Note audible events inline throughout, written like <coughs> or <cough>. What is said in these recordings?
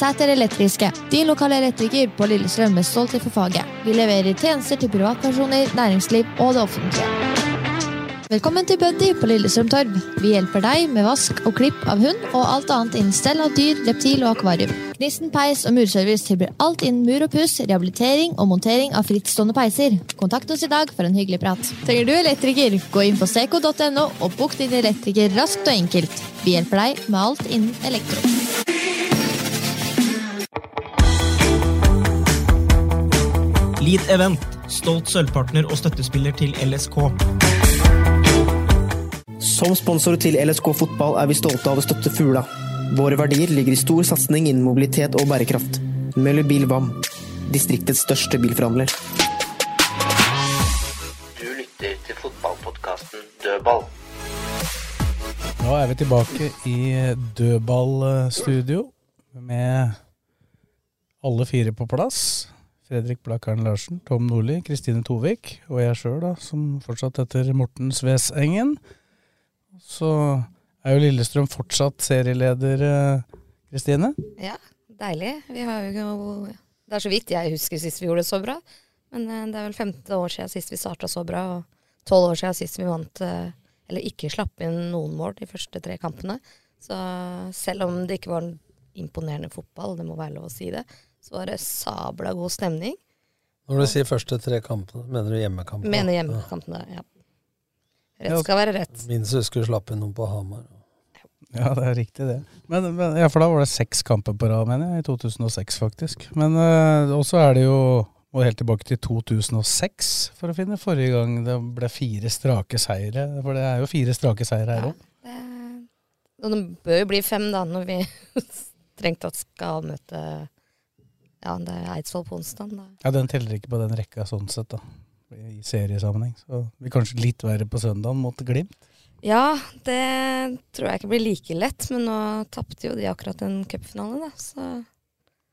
Sæter Elektriske, din lokale elektriker på Lillestrøm med stolthet for faget. Vi leverer tjenester til privatpersoner, næringsliv og det offentlige. Velkommen til Buddy på Lillestrøm Torv. Vi hjelper deg med vask og klipp av hund og alt annet innen stell av dyr, reptil og akvarium. Gnisten peis og murservice tilbyr alt innen mur og puss, rehabilitering og montering av frittstående peiser. Kontakt oss i dag for en hyggelig prat. Trenger du elektriker, gå inn på seco.no og bok din elektriker raskt og enkelt. Vi hjelper deg med alt innen elektro. Lead Event, stolt sølvpartner og støttespiller til LSK. Som sponsor til LSK fotball er vi stolte av å støtte Fugla. Våre verdier ligger i stor satsing innen mobilitet og bærekraft. Møller Bil VAM, distriktets største bilforhandler. Du lytter til fotballpodkasten Dødball. Nå er vi tilbake i dødballstudio med alle fire på plass. Fredrik Blakkaren Larsen, Tom Nordli, Kristine Tovik og jeg sjøl, som fortsatt heter Morten Svesengen. Så er jo Lillestrøm fortsatt serieleder, eh, Kristine. Ja, deilig. Vi har jo Det er så vidt jeg husker sist vi gjorde det så bra. Men eh, det er vel 15 år siden sist vi starta så bra, og 12 år siden sist vi vant eh, Eller ikke slapp inn noen mål de første tre kampene. Så selv om det ikke var en imponerende fotball, det må være lov å si det, så var det sabla god stemning. Når du sier første tre kampene, mener du hjemmekampene? Mener hjemmekampene, ja. Rett skal være rett. Min søster du slapp inn noen på Hamar. Ja, det er riktig det. Men, men, ja, For da var det seks kamper på rad, mener jeg, i 2006 faktisk. Men uh, også er det jo må helt tilbake til 2006 for å finne forrige gang det ble fire strake seire. For det er jo fire strake seire her òg. Ja, det, det bør jo bli fem da, når vi <laughs> strengt tatt skal møte Ja, det er Eidsvoll på onsdag. Ja, den teller ikke på den rekka sånn sett, da. I seriesammenheng. Så vi kanskje litt verre på søndagen mot Glimt. Ja, det tror jeg ikke blir like lett, men nå tapte jo de akkurat en cupfinale, da, så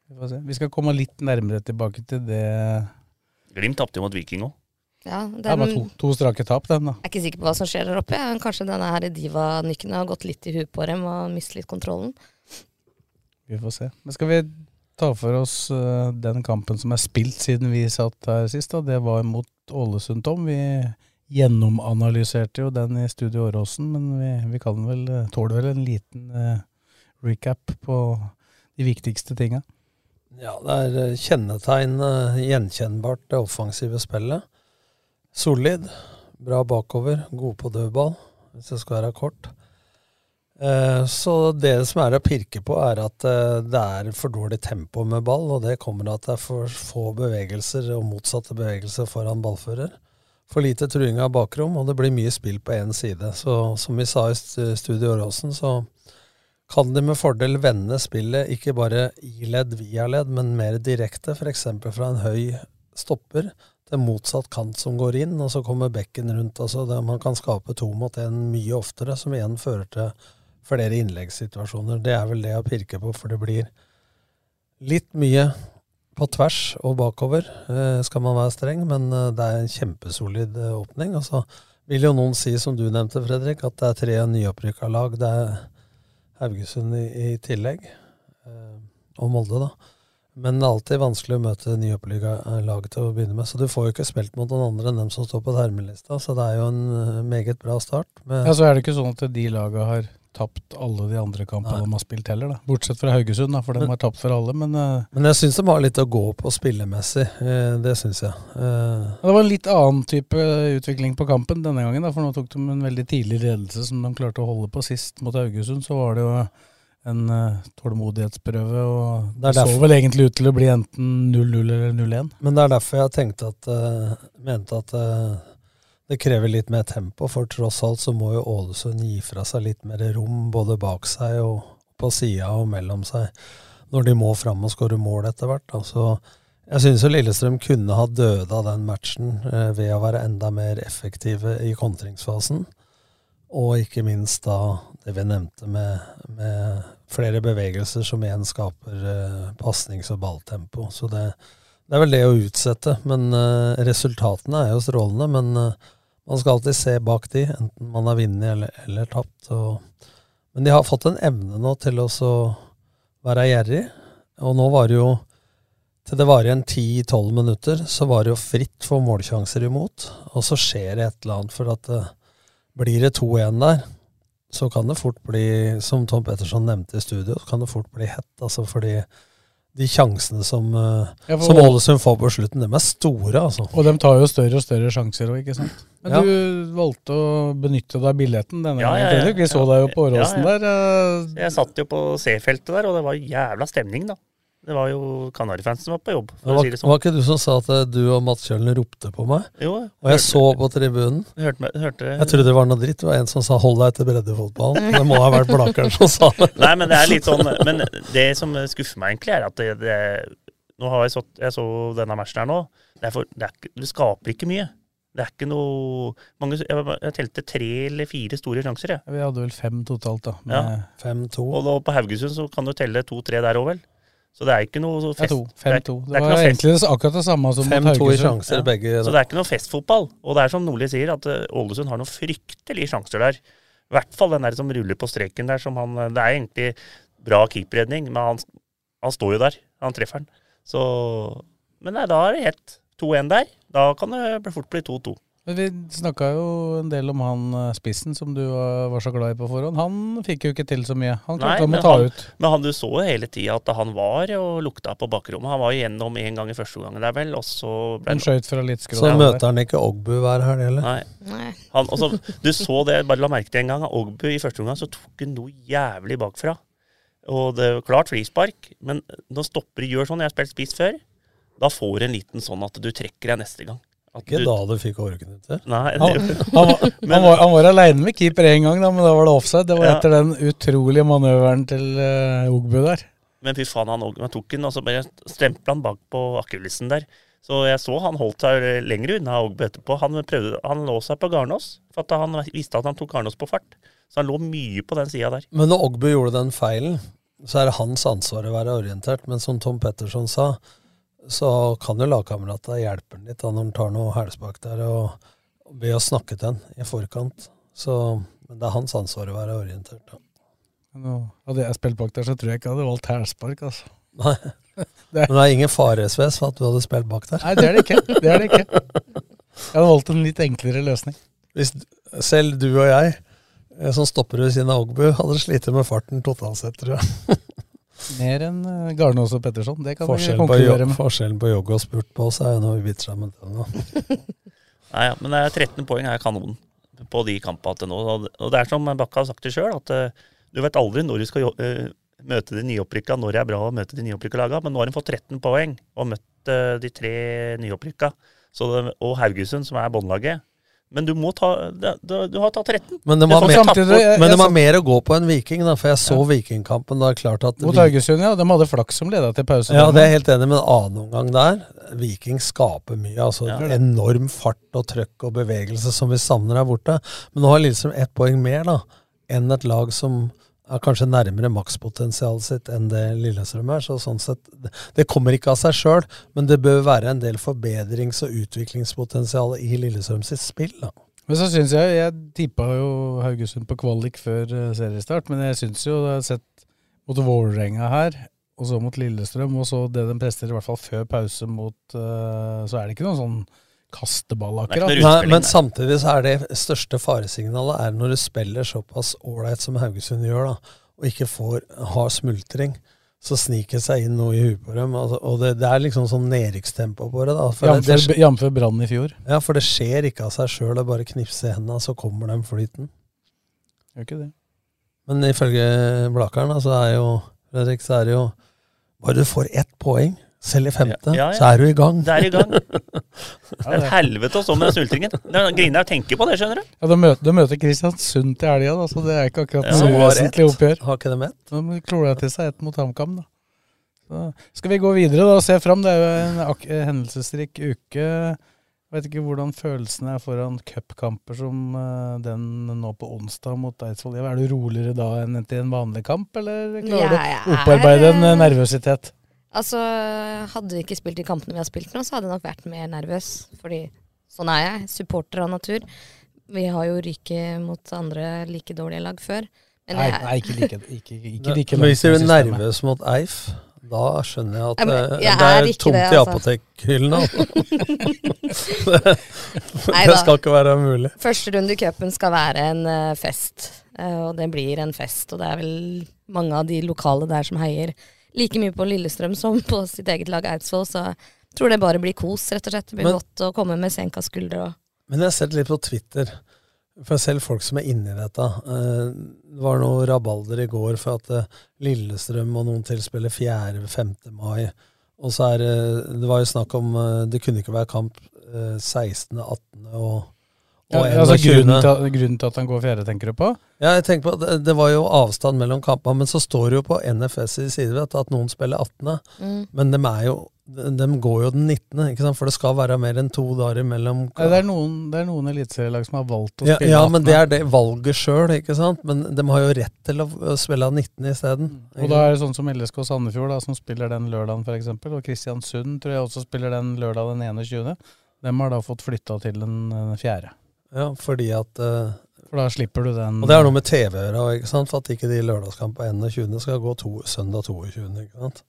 Vi får se. Vi skal komme litt nærmere tilbake til det. Glimt tapte jo mot Viking òg. Ja, den, Ja, men to, to strake tap, den, da. Jeg er ikke sikker på hva som skjer der oppe. Ja. Kanskje denne her diva-nykken har gått litt i huet på dem og mistet litt kontrollen. Vi får se. Men skal vi ta for oss uh, den kampen som er spilt siden vi satt her sist? da? Det var mot Ålesund, Tom. Vi gjennomanalyserte jo den i Studio Åråsen, men vi, vi kan vel, tåler vel en liten uh, recap på de viktigste tinga. Ja, det er kjennetegn, gjenkjennbart, det offensive spillet. Solid, bra bakover, god på dødball, hvis det skal være kort. Så det som er å pirke på, er at det er for dårlig tempo med ball, og det kommer av at det er for få bevegelser og motsatte bevegelser foran ballfører. For lite truing av bakrom, og det blir mye spill på én side. Så som vi sa i Studio Åråsen, så kan de med fordel vende spillet ikke bare i ledd via ledd, men mer direkte, f.eks. fra en høy stopper til motsatt kant som går inn, og så kommer bekken rundt. Altså man kan skape to mot én mye oftere, som igjen fører til flere innleggssituasjoner. Det er vel det jeg pirker på, for det blir litt mye på tvers og bakover, eh, skal man være streng, men eh, det er en kjempesolid eh, åpning. Og så vil jo noen si, som du nevnte, Fredrik, at det er tre nyopprykka lag. Det er Haugesund i, i tillegg, og Molde, da. Men det er alltid vanskelig å møte nyopprykka lag til å begynne med. Så du får jo ikke spilt mot noen andre enn dem som står på termelista, så det er jo en meget bra start. ja, Så er det ikke sånn at de laga har tapt alle de andre kampene de har spilt heller, da. Bortsett fra Haugesund, da, for de har tapt for alle, men uh, Men jeg syns de har litt å gå på spillemessig. Uh, det syns jeg. Uh, det var en litt annen type utvikling på kampen denne gangen, da, for nå tok de en veldig tidlig ledelse som de klarte å holde på sist mot Haugesund. Så var det jo en tålmodighetsprøve, og det, det så vel egentlig ut til å bli enten 0-0 eller 0-1. Men det er derfor jeg tenkte at mente at det krever litt mer tempo, for tross alt så må jo Ålesund gi fra seg litt mer rom både bak seg og på sida og mellom seg når de må fram og skåre mål etter hvert. Altså, jeg synes jo Lillestrøm kunne ha døda den matchen eh, ved å være enda mer effektive i kontringsfasen. Og ikke minst da det vi nevnte med, med flere bevegelser som igjen skaper eh, pasnings- og balltempo. Så det, det, er vel det å utsette. Men eh, resultatene er jo strålende. Men eh, man skal alltid se bak de, enten man har vunnet eller, eller tapt. Og, men de har fått en evne nå til å være gjerrig. Og nå var det jo til det varer igjen 10-12 minutter, så var det jo fritt for målsjanser imot. Og så skjer det et eller annet, for at det, blir det 2-1 der, så kan det fort bli, som Tom Petterson nevnte i studio, så kan det fort bli hett. Altså fordi de sjansene som, uh, ja, som Ålesund får på slutten, dem er store, altså. Og de tar jo større og større sjanser òg, ikke sant. Men ja. du valgte å benytte deg av billetten denne ja, ja, ja, Vi så deg jo på Åråsen der. Uh, jeg satt jo på C-feltet der, og det var jævla stemning, da. Det var jo Kanarifansen som var på jobb. For var, å si det sånn. var ikke du som sa at eh, du og Mats Kjølen ropte på meg? Jo. Og jeg hørte, så på tribunen. Hørte, hørte, jeg trodde det var noe dritt. Det var en som sa 'hold deg til breddefotballen'. Det må ha vært Blakeren som sa det. Nei, men det er litt sånn Men det som skuffer meg egentlig, er at det, det Nå har jeg så, jeg så denne matchen her nå. Det, for, det, er, det, skaper ikke mye. Det er ikke noe mange, jeg, jeg, telte tre eller fire store sjanser, jeg. Vi hadde vel fem totalt, da. Ja. Fem-to. Og da på Haugesund så kan du telle to-tre der òg, vel. Så det er ikke noe fest. 5-2. Det, det, var egentlig akkurat det samme som mot Haugesund. i sjanser ja. begge. Så det er ikke noe festfotball. Og det er som Nordli sier, at eh, Ålesund har noen fryktelige sjanser der. I hvert fall den der som ruller på streken der. som han, Det er egentlig bra keeperredning, men han, han, står jo der. Han treffer den. Så Men nei, da er det helt 2-1 der. Da kan det fort bli 2-2. Men Vi snakka jo en del om han eh, spissen som du var så glad i på forhånd. Han fikk jo ikke til så mye. Han klarte å ta han, ut. Men han, du så jo hele tida at han var og lukta på bakrommet. Han var igjennom en gang i første gangen der, vel, og så ble Han skøyt fra litt skrå. Så møter han ikke Ogbu hver helg, heller? Nei. Nei. Han, også, du så det, bare la merke til en gang. Ogbu i første omgang så tok han noe jævlig bakfra. Og det var klart frispark, men når stoppere gjør sånn, jeg har spilt spiss før, da får du en liten sånn at du trekker deg neste gang. Ikke da du fikk overknyttet? ut Det, Nei, han, han, <laughs> var, han, var, han var aleine med keeper én gang, da, men da var det offside. Det var etter den utrolige manøveren til uh, Ogbu der. Men fy faen, han, han tok den, og så bare stempla han bak på akkulissen der. Så jeg så han holdt seg lenger unna Ogbu etterpå. Han, prøvde, han lå seg på Garnås, for han visste at han tok Garnås på fart. Så han lå mye på den sida der. Men når Ogbu gjorde den feilen, så er det hans ansvar å være orientert. Men som Tom Petterson sa, så kan jo lagkameratene hjelpe han litt da, når han tar noe hælspark der, og, og be å snakke til han i forkant. Så, men det er hans ansvar å være orientert. Da. Nå, hadde jeg spilt bak der, så tror jeg ikke jeg hadde valgt hælspark. Altså. Nei. <laughs> Det Men det er ingen faresves for at du hadde spilt bak der? Nei, det er det ikke. Det er det ikke. Jeg hadde valgt en litt enklere løsning. Hvis selv du og jeg, eh, som stopper ved siden av Ogbu, hadde slitt med farten totalt sett, tror jeg. <laughs> Mer enn eh, Garnås og Petterson. Det kan forskjellen vi konkludere med. Forskjellen på jogg og spurt på oss er jo når vi biter sammen. <laughs> Nei, ja, men 13 poeng er kanon på de kampene til nå. Og det er som Bakke har sagt det sjøl, at uh, du vet aldri når du skal uh, møte de nyopprykka, når det er bra å møte de nyopprykka laga. Men nå har de fått 13 poeng og møtt uh, de tre nyopprykka. og Haugesund, som er båndlaget. Men du må ta Du, du har tatt 13. Men de har, mer, samtidig, jeg, men de har mer å gå på enn Viking, da, for jeg så ja. Vikingkampen. da klart at Mot Haugesund, ja. De hadde flaks som leda til pause. Ja, det er jeg helt enig med. En annen omgang der. Viking skaper mye. altså ja. Enorm fart og trøkk og bevegelse som vi savner her borte. Men nå har Lillestrøm ett poeng mer da enn et lag som er kanskje nærmere makspotensialet sitt enn det Lillestrøm er. så sånn sett, Det kommer ikke av seg sjøl, men det bør være en del forbedrings- og utviklingspotensial i Lillestrøm sitt spill. da. Men så syns jeg Jeg tippa jo Haugesund på kvalik før eh, seriestart, men jeg syns jo jeg har sett mot Vålerenga her, og så mot Lillestrøm, og så det de presterer i hvert fall før pause mot uh, Så er det ikke noe sånn kasteball, akkurat. Nei, men samtidig så er det største faresignalet er når du spiller såpass ålreit som Haugesund gjør, da, og ikke får ha smultring. Så sniker seg inn noe i huet på dem. Altså, og det, det, er liksom sånn nedrykkstempo på det. da. Jf. brannen i fjor. Ja, for det skjer ikke av seg sjøl. Det er bare knipse i hendene, så kommer den flyten. Gjør ikke det. Men ifølge Blakeren, så er jo Fredrik, så er det jo Bare du får ett poeng, Selv i femte, Ja, ja. så er du i gang. Det er i gang. <laughs> Det er et helvete å stå med den snultringen. Det er- Griner og tenker på det, skjønner du. Ja, Du møter, du møter Kristiansund til helga, da, så det er ikke akkurat Ja. noe vesentlig oppgjør. Har ikke de ett? De klorer til seg ett mot HamKam, da. Så skal vi gå videre da og se fram. Det er jo en ak eh, hendelsesrik uke. Jeg vet ikke hvordan følelsene er foran cupkamper som eh, den nå på onsdag mot Eidsvoll. Er du roligere da enn til en vanlig kamp, eller klarer ja, du å opparbeide en eh, er- nervøsitet? Altså, hadde vi ikke spilt de kampene vi har spilt nå, så hadde jeg nok vært mer nervøs. Fordi sånn er jeg. Supporter av natur. Vi har jo ryket mot andre like dårlige lag før. Men Nei, jeg- nei, ikke like, ikke, ikke like Men Hvis du er i nervøs mot Eif, da skjønner jeg at men det, jeg det er er tomt det, i altså. apotekhyllene. <laughs> det, det skal ikke være mulig. Første runde i cupen skal være en eh, fest, eh, og det blir en fest. Og det er vel mange av de lokale der som heier like mye på Lillestrøm som <laughs> på sitt eget lag Eidsvoll, så jeg tror det bare blir kos, rett og slett. Det blir Men- godt å komme med senka skuldre og Men jeg har sett litt på Twitter, for selv folk som er inni dette eh, Det var noe rabalder i går for at eh, Lillestrøm og noen til spiller 4.-5. mai. Og så er det var jo snakk om eh, Det kunne ikke være kamp eh, 16., 18. og, Ja, altså grunnen, til, grunnen til at han går fjerde, tenker du på? Ja, jeg tenker på at det, det var jo avstand mellom kampene, men så står det jo på NFS i side at noen spiller 18. Mm. Men de, er jo, de, de går jo den 19., ikke sant? for det skal være mer enn to dager imellom. Ja, det er noen, det er noen eliteserielag som har valgt å Ja, spille ja 18. men det er det valget sjøl, ikke sant. Men de har jo rett til å å spille av 19 isteden. Og da er det sånn som LSK Sandefjord, da, som spiller den lørdagen f.eks. Og Kristiansund tror jeg også spiller den lørdag den 21. De har da fått flytta til den eh, fjerde. Ja, fordi at uh, For da slipper du den Og det er noe med TV å gjøre, ikke sant? for at ikke de lørdagskampene 21. skal gå to, søndag 22. ikke sant?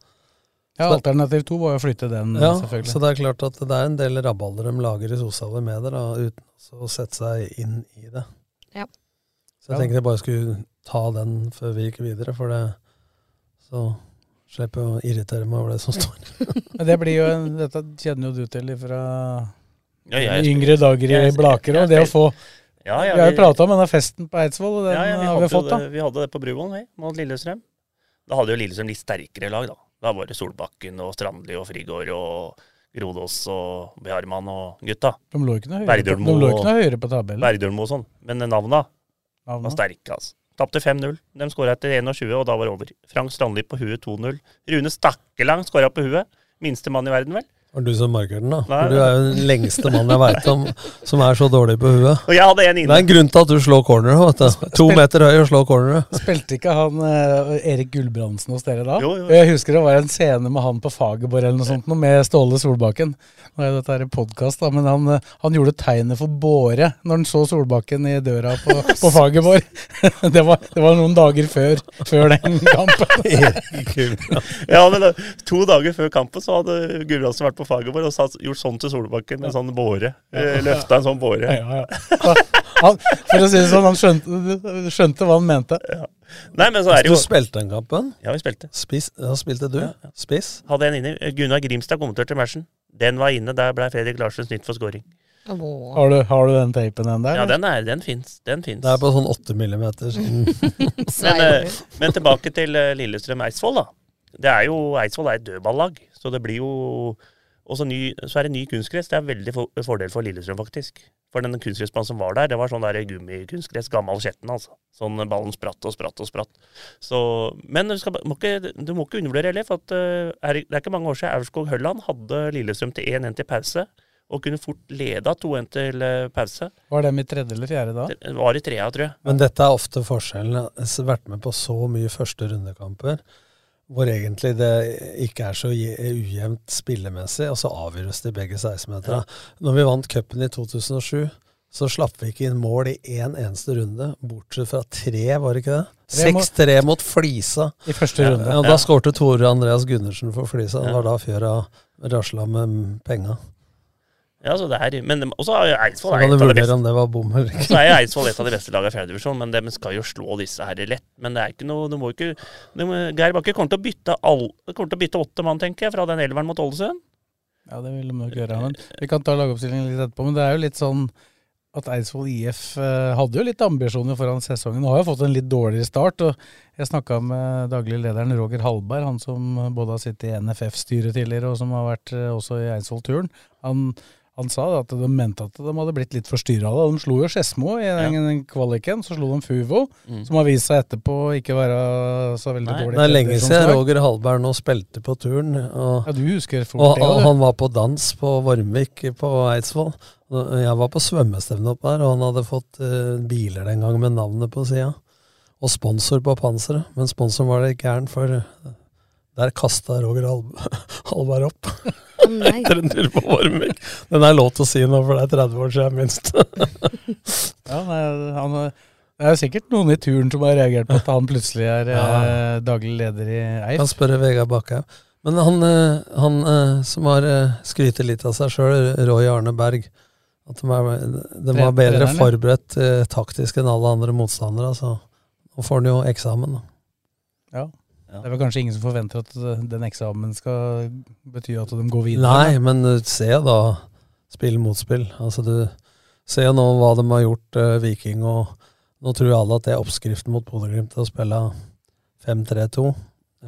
Ja, Alternativ to var jo å flytte den, Ja, selvfølgelig. så det er klart at det er en del rabalder de lager i sosiale medier da, uten å sette seg inn i det. Ja. Så jeg Ja. tenkte jeg bare skulle ta den før vi gikk videre, for det så slipper jeg å irritere meg over det som står. <laughs> Men det blir jo en, Dette kjenner jo du til fra Ja, yngre dager i Blaker. òg. det å få Ja, ja, Vi har jo prata om denne festen på Eidsvoll, og den Ja, vi, har vi fått, da. det, vi hadde det på Bruvollen, vi, mot Lillestrøm. Da hadde jo Lillestrøm litt sterkere lag, da. Da var det Solbakken og Strandli og Frigård og Grodås og Beharman og gutta. De lå ikke noe høyere, de lå ikke noe høyere på tabellen. Verdølmo og sånn. Men navna Navna. var sterke, altså. Tapte 5-0. De skåra etter 21, og da var det over. Frank Strandli på huet 2-0. Rune Stakkelang skåra på huet. Minste mann i verden, vel. Var du som markerer den, da? Nei. Du er jo den lengste mannen jeg veit om som er så dårlig på huet. Og jeg hadde en Det er en grunn til at du slår corner vet du. To meter høy og slår corner Spilte ikke han uh, Erik Gulbrandsen hos dere da? Jo, jo. Jeg husker det var en scene med han på Fagerborg eller noe sånt, noe med Ståle Solbakken. Nå er dette her podkast, men han, eh, han gjorde tegnet for båre når han så Solbakken i døra på, <laughs> på Fagerborg. <laughs> det, var, det var noen dager før, før den kampen. <laughs> Ja, men da, To dager før kampen så hadde Gulbrandsen vært på faget vårt og satt, gjort sånn til Solbakken med en sånn båre. Eh, Løfta en sånn båre. Ja, ja. Han, for å si det sånn, han skjønte, skjønte hva han mente. Nei, men så er det jo... Du spilte den kampen? Ja, vi spilte. Spis, da spilte du? Spiss? Hadde en inne. Gunnar Grimstad kommenterte matchen. Den var inne. Der ble Fredrik Larsen snytt for scoring. Har du, har du den tapen den der? Ja, den er, den fins. Den fins. Det er på sånn 8 millimeter. <laughs> Men, eh, men tilbake til eh, Lillestrøm Eidsvoll, da. Det er jo, Eidsvoll er et dødballag, så det blir jo ny, Så er det ny kunstgress. Det er veldig for, fordel for Lillestrøm, faktisk. For den kunstgressbanen som var der, det var sånn der gummikunstgress. Gammel Skjetten, altså. Sånn ballen spratt og spratt og spratt. Så, men du, skal, må ikke, du må ikke undervurdere heller, for at, eh, er, det er ikke mange år siden Aurskog Hølland hadde Lillestrøm til 1-1 til pause. Og kunne fort leda 2-1 til eh, pause. Var dem i tredje eller fjerde da? Det var i trea, tror jeg. Men dette er ofte forskjellen. Jeg har vært med på så mye første rundekamper hvor egentlig det ikke er så ujevnt spillemessig, og så avgjøres det i begge 16-meterne. Når vi vant cupen i 2007, så slapp vi ikke inn mål i én eneste runde, bortsett fra tre, var det ikke det? Tre mot- 6-3 mot Flisa. I første runde. Ja, og da skårte Tore Andreas Gundersen for Flisa. Det var da Fjøra rasla med penga. Ja, så det er, men også er Eidsvoll er et av de beste. om det var bom Så er Eidsvoll et av de beste lagene i fjerdedivisjon, men de skal jo slå disse her lett. Men det er ikke noe Du må ikke du må, Geir Bakke kommer til å bytte all, kommer til å bytte åtte mann, tenker jeg, fra den elveren mot Ålesund. Ja, det vil de nok gjøre. Men vi kan ta lagoppstillingen litt etterpå. Men det er jo litt sånn at Eidsvoll IF eh, hadde jo litt ambisjoner foran sesongen. og har jo fått en litt dårligere start. og Jeg snakka med daglig lederen Roger Hallberg, han som både har sittet i NFF-styret tidligere og som har vært eh, også i Eidsvoll-turen. Han, han sa at de mente at de hadde blitt litt forstyrra. De slo jo Skedsmo i den kvaliken, så slo de Fuvo, Mm. som har vist seg etterpå ikke være så veldig Nei, dårlig. det er lenge siden Roger Hallberg nå spilte på turen. Og, Ja, du husker fort og, det, og han var på dans på Vormvik på Eidsvoll. Jeg var på svømmestevne oppe der, og han hadde fått uh, biler den gang med navnet på sida. Og sponsor på panseret. Men sponsoren var det gæren, for der kasta Roger Hall- <laughs> Hallberg opp. Nei. Etter en tur på Vormvik. Den er lov til å si nå, for det er 30 år siden minst. <laughs> Ja, nei, han, det er jo sikkert noen i turen som har reagert på at han plutselig er Ja. eh, daglig leder i Eif. Kan spørre Vegard Bakhaug. Men han, eh, han eh, som har skrytt litt av seg sjøl, Roy Arne Berg At de, er, de var bedre forberedt eh, taktisk enn alle andre motstandere. Så nå får han jo eksamen. Da. Ja. Det er vel kanskje ingen som forventer at eh, den eksamen skal bety at de går videre. Nei, men du ser da spill mot spill. Altså du ser nå hva de har gjort, eh, Viking, og nå tror alle at det er oppskriften mot Bodø-Glimt å spille 5-3-2.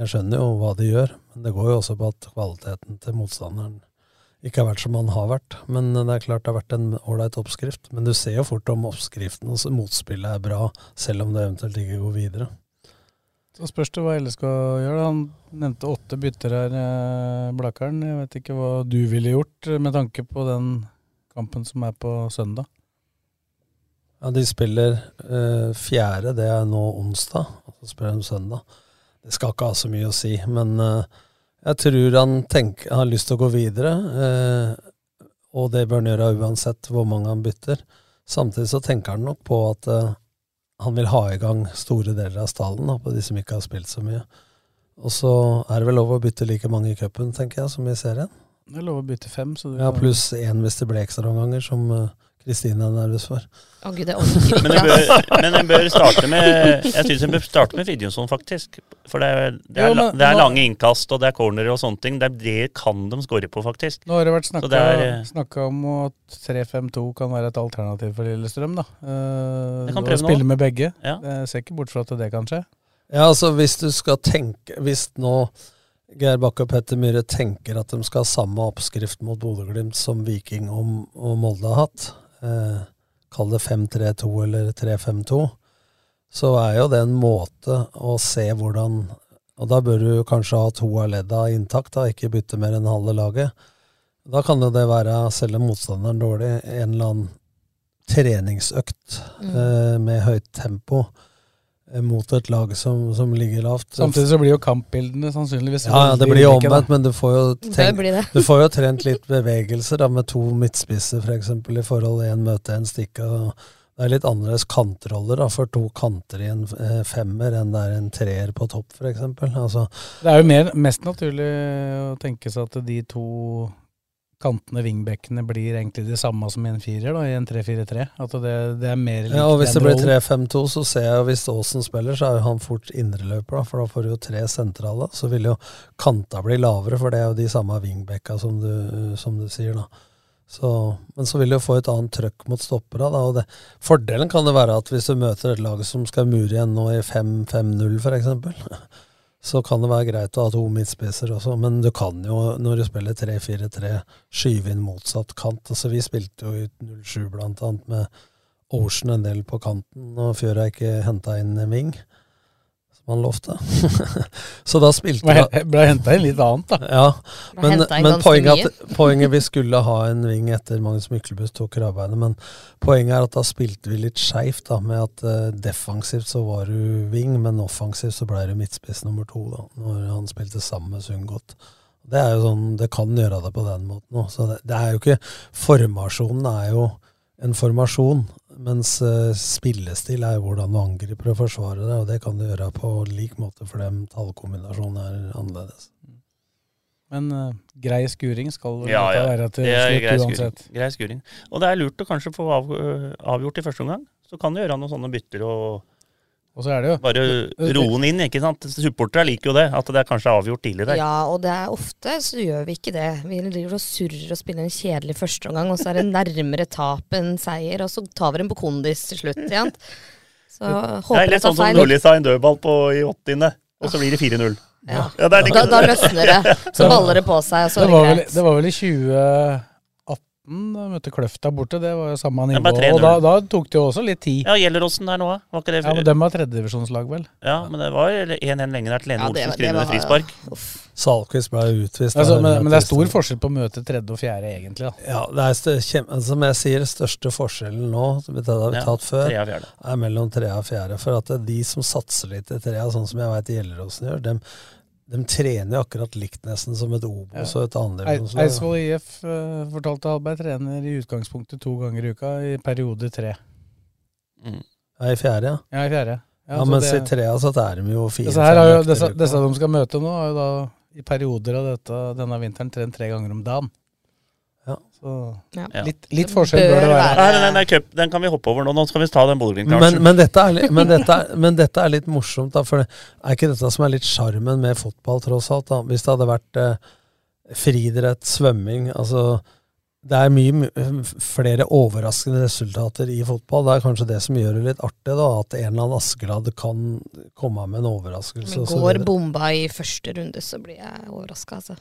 Jeg skjønner jo hva de gjør, men det går jo også på at kvaliteten til motstanderen ikke har vært som han har vært. Men det er klart det har vært en ålreit oppskrift. Men du ser jo fort om oppskriften og motspillet er bra, selv om det eventuelt ikke går videre. Så spørs det hva LSK gjør. gjøre? Han nevnte åtte bytter her, eh, Blakkaren. Jeg vet ikke hva du ville gjort med tanke på den kampen som er på søndag. Ja, de spiller eh, fjerde, det er nå onsdag, og så spiller de søndag. Det skal ikke ha så mye å si, men eh, jeg tror han tenker, har lyst til å gå videre, eh, og det bør han gjøre uansett hvor mange han bytter. Samtidig så tenker han nok på at eh, han vil ha i gang store deler av stallen, på de som ikke har spilt så mye. Og så er det vel lov å bytte like mange i cupen, tenker jeg, som i serien. Det er lov å bytte fem. Så du Ja, pluss én hvis det blir ekstraomganger, som eh, Kristine er nervøs for. Oh, gud, det er Men jeg bør, men jeg bør starte med Jeg synes jeg bør starte med Fridtjonsson, faktisk. For det er, det, er, Jo, men det er nå- lange innkast, og det er corner og sånne ting. Det, er, det kan de score på, faktisk. Nå har det vært snakka, eh, snakka om at 3-5-2 kan være et alternativ for Lillestrøm. da. Eh, å spille nå. med begge. Ja. Jeg ser ikke bort fra at det kan skje. Ja, altså hvis du skal tenke Hvis nå Geir Bakke og Petter Myhre tenker at de skal ha samme oppskrift mot Bodø-Glimt som Viking og, og Molde har hatt, eh, kall det 5-3-2 eller 3-5-2, så er jo det en måte å se hvordan Og da bør du kanskje ha to av ledda intakt, da, ikke bytte mer enn halve laget. Da kan jo det være, selv om motstanderen er dårlig, en eller annen treningsøkt Mm. eh, med høyt tempo mot et lag som, som ligger lavt. Samtidig så blir jo kampbildene sannsynligvis Ja, ja, det blir jo omvendt, men du får jo, Det tenk, blir det. du får jo trent litt bevegelser da, med to midtspisser, f.eks. i forhold til én møte, én stikke. Det er litt annerledes kantroller da, for to kanter i en eh, femmer enn det er en treer på topp, f.eks. Altså, Det er jo mer, mest naturlig å tenke seg at de to kantene, vingbekkene, blir egentlig de samme som i en firer, da, i en 3-4-3. At det, det er mer lik ja, og Hvis det blir 3-5-2, så ser jeg hvis Aasen spiller, så er jo han fort indreløper, da, for da får du jo tre sentrale. Så vil jo kanta bli lavere, for det er jo de samme vingbekka som du, som du sier. da. Så, men så vil du jo få et annet trøkk mot stoppera. Da, og det, fordelen kan det være at hvis du møter et lag som skal mure igjen nå i 5-5-0 f.eks., så kan det være greit å ha to midtspisser også. Men du kan jo, når du spiller 3-4-3, skyve inn motsatt kant. Altså, vi spilte jo i 07 blant annet med Ocean en del på kanten, og Fjøra ikke henta inn ving, han lovte. <laughs> så da spilte Ble, ble henta inn litt annet, da. ja, men, men poenget, at, <laughs> poenget vi skulle ha en ving etter Magnus Myklebust tok Krabbeine, men poenget er at da spilte vi litt skeivt, da, med at uh, defensivt så var du ving, men offensivt så ble du midtspiss nummer to, da, når han spilte sammen med Sundgodt. Det er jo sånn, det kan gjøre det på den måten òg. Så det, det er jo ikke Formasjonen er jo en formasjon, mens eh, spillestil er hvordan du angriper og forsvarer deg, og det kan du gjøre på lik måte for dem tallkombinasjonen er annerledes. Men uh, grei skuring skal Ja, ja. være til Det slutt grei skuring. grei skuring. Og det er lurt å kanskje få av, øh, avgjort i første omgang. Så kan du gjøre noen sånne bytter og, Og så er det jo Bare roen inn, ikke sant. Supportere liker jo det. At det er kanskje avgjort tidlig. Ja, og det er ofte så gjør vi ikke det. Vi driver og surrer og spiller en kjedelig førsteomgang, og så er det nærmere tap enn seier, og så tar vi den på kondis til slutt. Igjen. Så Det er litt sånn som. Nordli sa en dødball på i åttiende, og så blir det 4-0. Ja. det er det da, da løsner det. <laughs> Så baller det på seg, og så det er det var, vel, greit. det var vel i 2018 da møtte Kløfta borte, det var jo samme nivå. Og da, da tok det jo også litt tid. Ja, Gjelleråsen der nå, da? Var ikke det Ja, men dem var tredjedivisjonslag, vel? Ja, men det var 1-1 lenger der til Lene Ja, Olsen skrev med frispark. Ja. Salquist ble utvist. Altså, men, men det er stor forskjell på å møte tredje og fjerde, egentlig. da. Ja, det er kjem- som jeg sier, største forskjellen nå, som vi har Ja, tatt før, er mellom trea og fjerde. For at det er de som satser litt i trea, sånn som jeg veit Gjelleråsen gjør, dem, dem trener jo akkurat likt nesten som et Obos og et annet. Eidsvoll IF uh, fortalte Hallberg trener i utgangspunktet to ganger i uka, i periode tre. Ja, I fjerde, ja. Ja, i fjerde. Ja, ja mens det- i trea så er de jo fire Disse, her har jo, disse, disse de skal møte nå, har jo da i perioder av dette, denne vinteren trent tre ganger om dagen. Ja. Så Ja. litt, litt forskjell bør det være. Nei, nei, nei, cup, den kan vi hoppe over nå. Nå skal vi ta den Bodø-Glimt. Men, men, dette er, men, dette men dette er litt morsomt, da, for det er ikke dette som er litt sjarmen med fotball, tross alt. da. Hvis det hadde vært eh, friidrett, svømming altså Det er mye flere overraskende resultater i fotball. Det er kanskje det som gjør det litt artig, da, at en eller annen Askeladd kan komme med en overraskelse. Men går bomba i første runde, så blir jeg overraska, altså.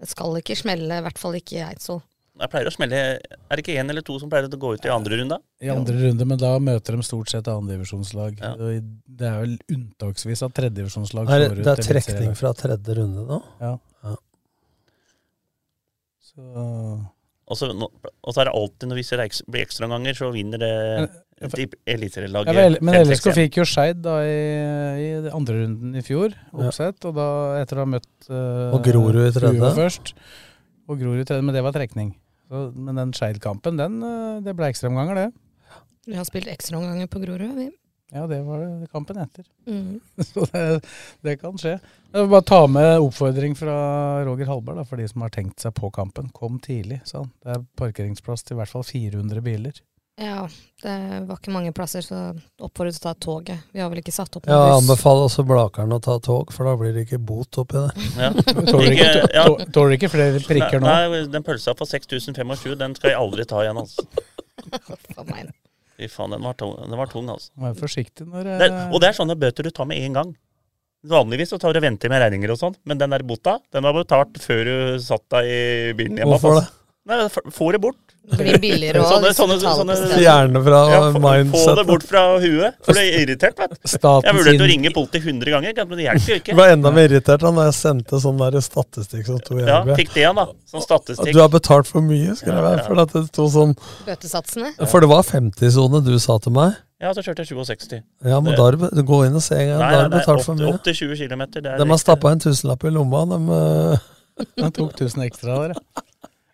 Det skal ikke smelle, i hvert fall ikke i Eidsvoll. Jeg pleier å smelle Er det ikke én eller to som pleier å gå ut i andre runde? I andre runde, men da møter de stort sett annendivisjonslag. Ja. Det er vel unntaksvis at tredjedivisjonslag går ut det er trekning fra tredje runde nå? Ja. Ja. Så Og så, og så er det alltid når hvis det er eks- blir ekstraomganger, så vinner det et eliteserielaget. ja, men 5-6 LSK fikk jo Skeid i, i andre runden i fjor, oppsett. Og da etter å ha møtt uh, Og Grorud i tredje. først. Og Grorud i tredje, men det var trekning. Så, men den Skeid-kampen, eh, det ble ekstraomganger, det. Vi har spilt ekstraomganger på Grorud, vi. Ja, det var det kampen etter. Mm. <laughs> Så det, det kan skje. Jeg vil bare ta med oppfordring fra Roger Halberg da, for de som har tenkt seg på kampen. Kom tidlig, sa han. Det er parkeringsplass til i hvert fall 400 biler. Ja, det var ikke mange plasser, så oppfordret til å ta toget. Vi har vel ikke satt opp Ja, noen ja, buss. anbefaler også Blakeren å ta tog, for da blir det ikke bot oppi det. Ja. <laughs> Tåler ikke, Ikke- ja. tå- tåler ikke flere prikker nå? Nei, den pølsa for 6025, den skal jeg aldri ta igjen, altså. <laughs> Fy faen, den var tung, den var tung altså. Vær forsiktig når jeg... Det, er- og det er sånne bøter du tar med en gang. Vanligvis så tar du og venter med regninger og sånn, men den der bota, den var betalt før du satt deg i bilen hjemme. Hvorfor det? Nei, få det bort. Det blir billigere også, Sånne, sånne, sånne, fra ja, få, få det bort fra huet, for du er irritert, vet du. Jeg vurderte å ringe politiet 100 ganger, men det hjelper jo Jeg ikke. ble enda mer irritert da jeg sendte sånn der statistikk som sto i Ja, fikk det igjen, da. Sånn statistikk. du har betalt for mye, skrev jeg. For at det sto sånn Bøtesatsene. For det var 50-sone du sa til meg. Ja, så kjørte jeg 67. Ja, men da du Gå inn og se en gang. Nei, Da har du betalt for mye. opp til 20 km. Det er De har stappa en tusenlapp i lomma. De, eh, tok 1000 ekstra der, ja.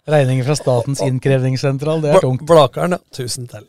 Regninger fra Statens innkrevingssentral, det er tungt. Blakeren, ja. Tusen til.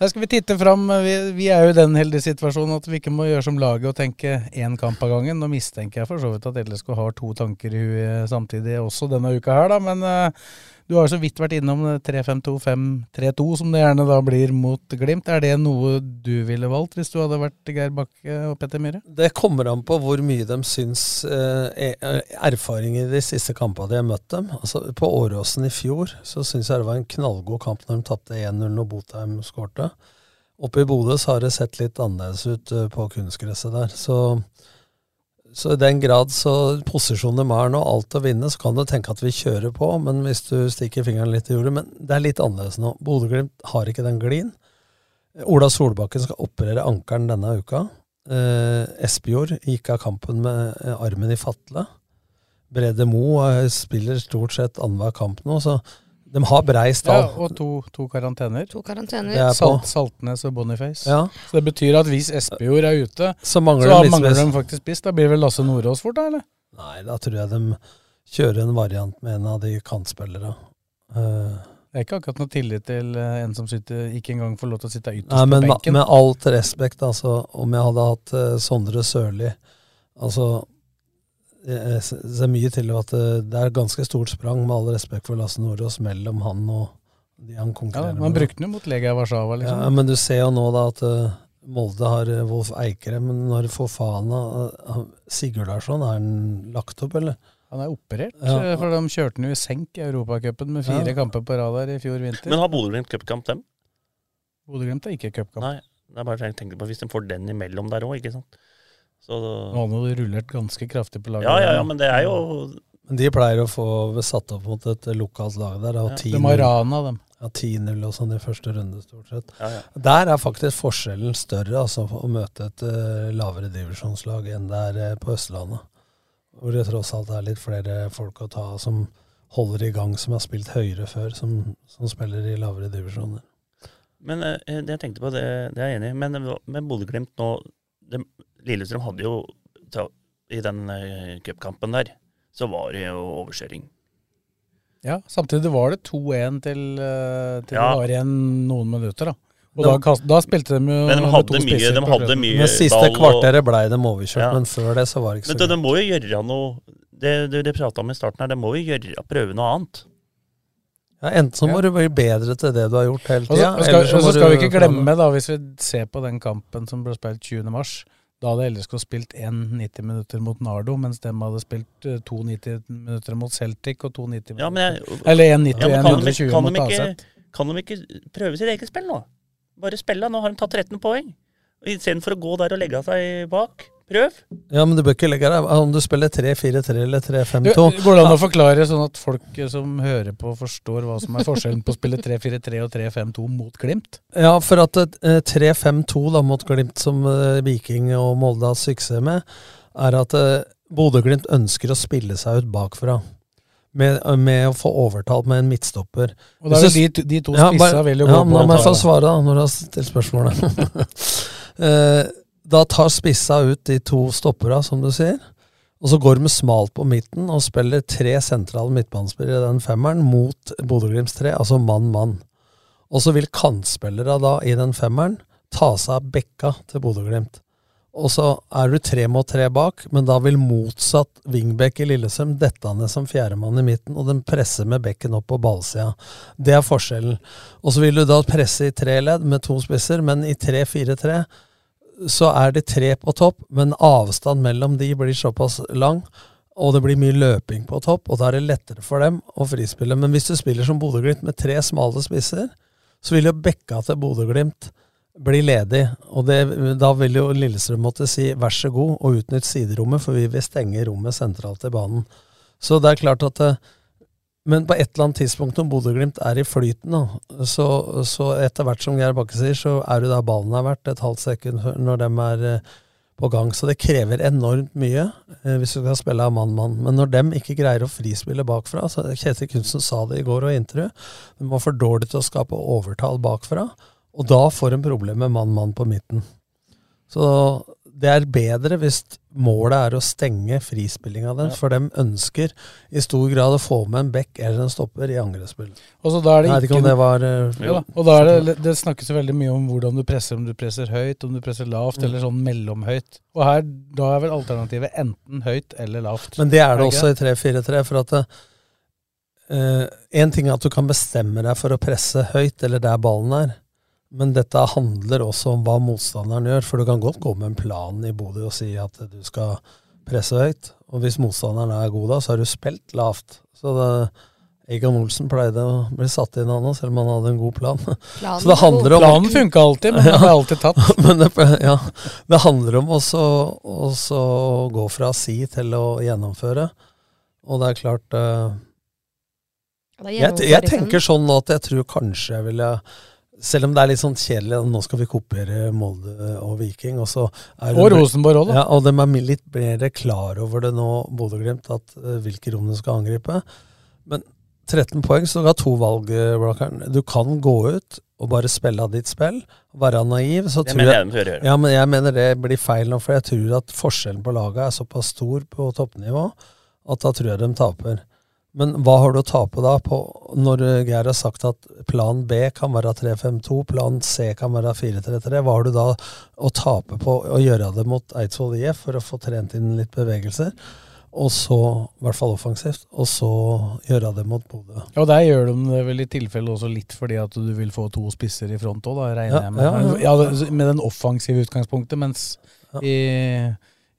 Da skal vi titte fram. Vi, vi er jo i den heldige situasjonen at vi ikke må gjøre som laget og tenke én kamp av gangen. Nå mistenker jeg for så vidt at LSK har to tanker i huet samtidig også denne uka her, da. Men eh, du har så vidt vært innom 3-5-2-5-3-2, som det gjerne da blir mot Glimt. Er det noe du ville valgt hvis du hadde vært Geir Bakke og Petter Myhre? Det kommer an på hvor mye de syns eh, er- erfaringer de siste kampene de har møtt dem. Altså, på Åråsen i fjor så syns jeg det var en knallgod kamp når de tapte 1-0 og Botheim skårte. Oppe i Bodø så har det sett litt annerledes ut eh, på kunstgresset der. Så, så i den grad så posisjonen de er nå, alt å vinne, så kan du tenke at vi kjører på, men hvis du stikker fingeren litt i jordet Men det er litt annerledes nå. Bodø-Glimt har ikke den glien. Ola Solbakken skal operere ankelen denne uka. Eh, Espejord gikk av kampen med eh, armen i fatle. Brede Mo spiller stort sett annenhver kamp nå, så de har brei Ja, og to, to karantener. To karantener. Det er. Salt, Saltnes og Boniface. Ja. Så det betyr at hvis Espejord er ute, Så mangler så de mangler de faktisk spiss. Da blir det vel Lasse Nordås fort, da? eller? Nei, da tror jeg de kjører en variant med en av de kantspillere. Uh, Det er ikke akkurat noe tillit til eh, en som sitter, ikke engang får lov til å sitte ytterst Nei, men på benken. med alt respekt, altså, om jeg hadde hatt uh, Sondre Sørli Altså jeg ser mye til at eh, det er ganske stort sprang, med all respekt for Lasse Nordås, mellom han og de han ja, konkurrerer Man brukte den jo mot Legia Warszawa, liksom. Ja, men du ser jo nå da at eh, Molde har eh, Wolf Eikrem, men når Fofana Sigurd Sigurdarsson, er han lagt opp, eller? Han er operert, Ja. eh, for de kjørte han jo i senk i Europacupen med fire Ja. kamper på rad i fjor vinter. Men har Bodø-Glimt cupkamp, dem? Bodø-Glimt er ikke cupkamp. Nei. Det er bare jeg tenkte på hvis de får den imellom der òg, ikke sant. Så Nå har han rullert ganske kraftig på laget. Ja, ja, ja, men det er jo Men de pleier å få satt opp mot et lokalt lag der. Ja, de har Rana, dem. Ja, 10-0 og sånn i første runde, stort sett. Ja, ja. Der er faktisk forskjellen større, altså, å møte et uh, lavere divisjonslag enn det er uh, på Østlandet. Hvor det tross alt er litt flere folk å ta av som holder i gang, som har spilt høyere før, som, som spiller i lavere divisjoner. Men uh, det jeg tenkte på, det, det er jeg enig i. Men med Bodø-Glimt nå det, Lillestrøm hadde jo I den uh, cupkampen der, så var det jo overkjøring. Ja, samtidig var det 2-1 til, eh, til Ja. det var igjen noen minutter, da. Og da, kast, da spilte de jo Men de med hadde to mye- spisser de hadde mye mye- Men siste ball kvarteret blei dem overkjørt, Ja. men før det så var det ikke Men så men, det, de må jo gjøre noe Det du de prata om i starten her, de må jo gjøre, prøve noe annet. Ja, enten så må du bli bedre til det du har gjort hele Og så tida, skal, og så skal vi ikke glemme, da, hvis vi ser på den kampen som ble spilt 20. mars, da hadde LSK spilt 1,90 minutter mot Nardo, mens de hadde spilt 2,90 minutter mot Celtic og 2,90 minutter... Ja, minutter Eller 1 90 Ja, og kan, 1 de, 120 mot Aset. kan de ikke prøve sitt eget spill nå? Bare spille. Nå har de tatt 13 poeng. Istedenfor å gå der og legge seg bak. Prøv. Ja, men du bør ikke legge deg Om du spiller 3-4-3 eller 3-5-2 Går det an å forklare sånn at folk eh, som hører på, forstår hva som er forskjellen på å spille 3-4-3 og 3-5-2 mot Glimt? Ja, for at eh, 3-5-2 da mot Glimt, som eh, Viking og Molde har suksess med, er at eh, Bodø-Glimt ønsker å spille seg ut bakfra. Med, med å få overtalt med en midtstopper. Og da er vil de, de to Ja, bare- vil jo ja, gå på Nå må jeg få svare, da, når du har stilt spørsmålet. <laughs> Eh, da tar spissa ut de to stoppera, som du sier. Og så går de smalt på midten og spiller tre sentrale midtbanespillere i den femmeren mot Bodø-Glimts tre, altså mann-mann. Og så vil kantspillere da i den femmeren ta seg av bekka til Bodø-Glimt. Og så er du tre mot tre bak, men da vil motsatt wingback i Lillesøm dette ned som fjerdemann i midten, og den presser med bekken opp på ballsida. Det er forskjellen. Og så vil du da presse i tre ledd med to spisser, men i 3-4-3 så er det tre på topp, men avstand mellom de blir såpass lang, og det blir mye løping på topp, og da er det lettere for dem å frispille. Men hvis du spiller som Bodø-Glimt med tre smale spisser, så vil jo bekka til Bodø-Glimt bli ledig. Og det, da vil jo Lillestrøm måtte si vær så god og utnytt siderommet, for vi vil stenge rommet sentralt i banen. Så det er klart at det, men på et eller annet tidspunkt når Bodø-Glimt er i flyten, da, så, så etter hvert som Geir Bakke sier, så er det der ballen er verdt et halvt sekund når de er eh, på gang. Så det krever enormt mye eh, hvis du skal spille av mann-mann. Men når de ikke greier å frispille bakfra, så Kjetil Knutsen sa det i går og i intervju, de var for dårlige til å skape overtall bakfra, og da får de problemer med mann-mann på midten. Så det er bedre hvis målet er å stenge frispillinga deres, for de ønsker i stor grad å få med en back eller en stopper i angrepsspill. Og så da er det ikke, ikke om det var eh, Ja, og da er det, det snakkes veldig mye om hvordan du presser, om du presser høyt, om du presser lavt, Mm. eller sånn mellomhøyt. Og her, da er vel alternativet enten høyt eller lavt. Men det er det også i 3-4-3, for at Én ting er at du kan bestemme deg for å presse høyt, eller der ballen er. Men dette handler også om hva motstanderen gjør. For du kan godt gå med en plan i Bodø og si at du skal presse høyt. Og hvis motstanderen er god da, så har du spilt lavt. Så det, Egan Olsen pleide å bli satt inn han òg, selv om han hadde en god plan. <laughs> Planen så det handler om Planen funka alltid, men <laughs> den ble alltid tatt. <laughs> men det, ja, det handler om også også å gå fra si til å gjennomføre. Og det er klart uh, jeg, jeg tenker sånn at jeg tror kanskje jeg ville Selv om det er litt sånn kjedelig, nå skal vi kopiere Molde og Viking. Og, så er Og Rosenborg også, da. Ja, og de er litt mer klar over det nå, Bodø-Glimt, at uh, hvilke rom de skal angripe. Men 13 poeng, så du har to valg, eh, Du kan gå ut og bare spille av ditt spill, være naiv. Så Det tror mener jeg, jeg de gjøre. Ja, men jeg mener det blir feil nå, for jeg tror at forskjellen på laget er såpass stor på toppnivå at da tror jeg de taper. Men hva har du å tape da på når Geir har sagt at plan B kan være 3-5-2, plan C kan være 4-3-3? Hva har du da å tape på å gjøre det mot Eidsvoll IF for å få trent inn litt bevegelser? og så, i hvert fall offensivt, og så gjøre det mot Bodø. Ja, og Der gjør de det vel i tilfelle også litt fordi at du vil få to spisser i front òg, regner Ja, jeg med. ja, ja. Ja, med den offensive utgangspunktet, mens i,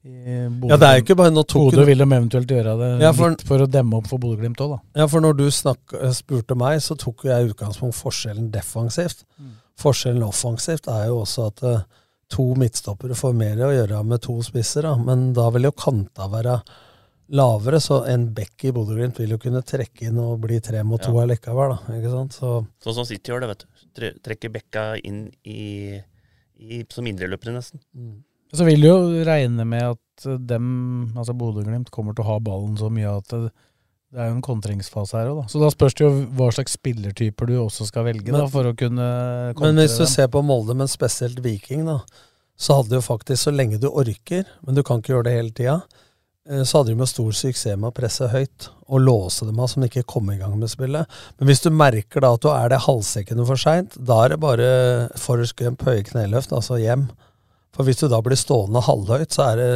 Ja, det er ikke bare nå tok Bodø vil de eventuelt gjøre det Ja, for- litt for å demme opp for Bodø-Glimt òg, da. Ja, for når du snakk, spurte meg, så tok jo jeg utgangspunkt forskjellen defensivt. Forskjellen offensivt er jo også at eh, to midtstoppere får mer å gjøre med to spisser, da. men da vil jo kanta være lavere, så en bekk i Bodø-Glimt vil jo kunne trekke inn og bli tre mot to Ja. allikevel, da. Ikke sant? Så Sånn som City gjør det, vet du. Trekker bekka inn i, i som indreløpere, nesten. Så vil du jo regne med at dem, altså Bodø-Glimt, kommer til å ha ballen så mye at det, det er jo en kontringsfase her òg, da. Så da spørs det jo hva slags spillertyper du også skal velge da, for å kunne kontre Men hvis du dem. ser på Molde, men spesielt Viking, da, så hadde jo faktisk, så lenge du orker, men du kan ikke gjøre det hele tida, eh, så hadde de med stor suksess med å presse høyt og låse dem av som ikke kom i gang med spillet. Men hvis du merker da at du er det halvsekundene for seint, da er det bare Forrest høye kneløft, altså hjem. For hvis du da blir stående halvhøyt, så er det,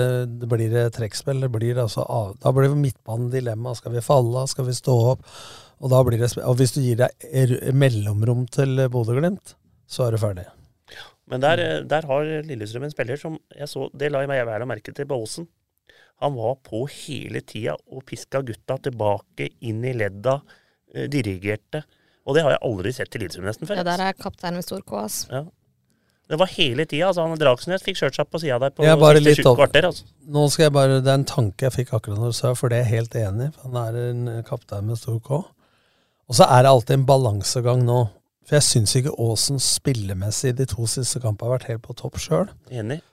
det blir det trekkspill. Det blir altså da blir midtbanen dilemma. Skal vi falle av? Skal vi stå opp? Og, da blir det, og hvis du gir deg mellomrom til Bodø-Glimt, så er du ferdig. Men der, der har Lillestrøm en spiller som jeg så, Det la jeg meg vel merke til på Åsen. Han var på hele tida og piska gutta tilbake inn i ledda, eh, dirigerte. Og det har jeg aldri sett til Lillestrøm nesten før. Ja, der er kaptein med stor K, altså. Ja. Det var hele tida. Altså, han Dragsnes fikk kjørt seg på sida der på siste sju kvarter. Altså. Nå skal jeg bare, Det er en tanke jeg fikk akkurat når du sa, for det er jeg helt enig i. for Han er en kaptein med stor K. Og så er det alltid en balansegang nå. For jeg syns ikke Aasen spillemessig de to siste kampene har vært helt på topp sjøl.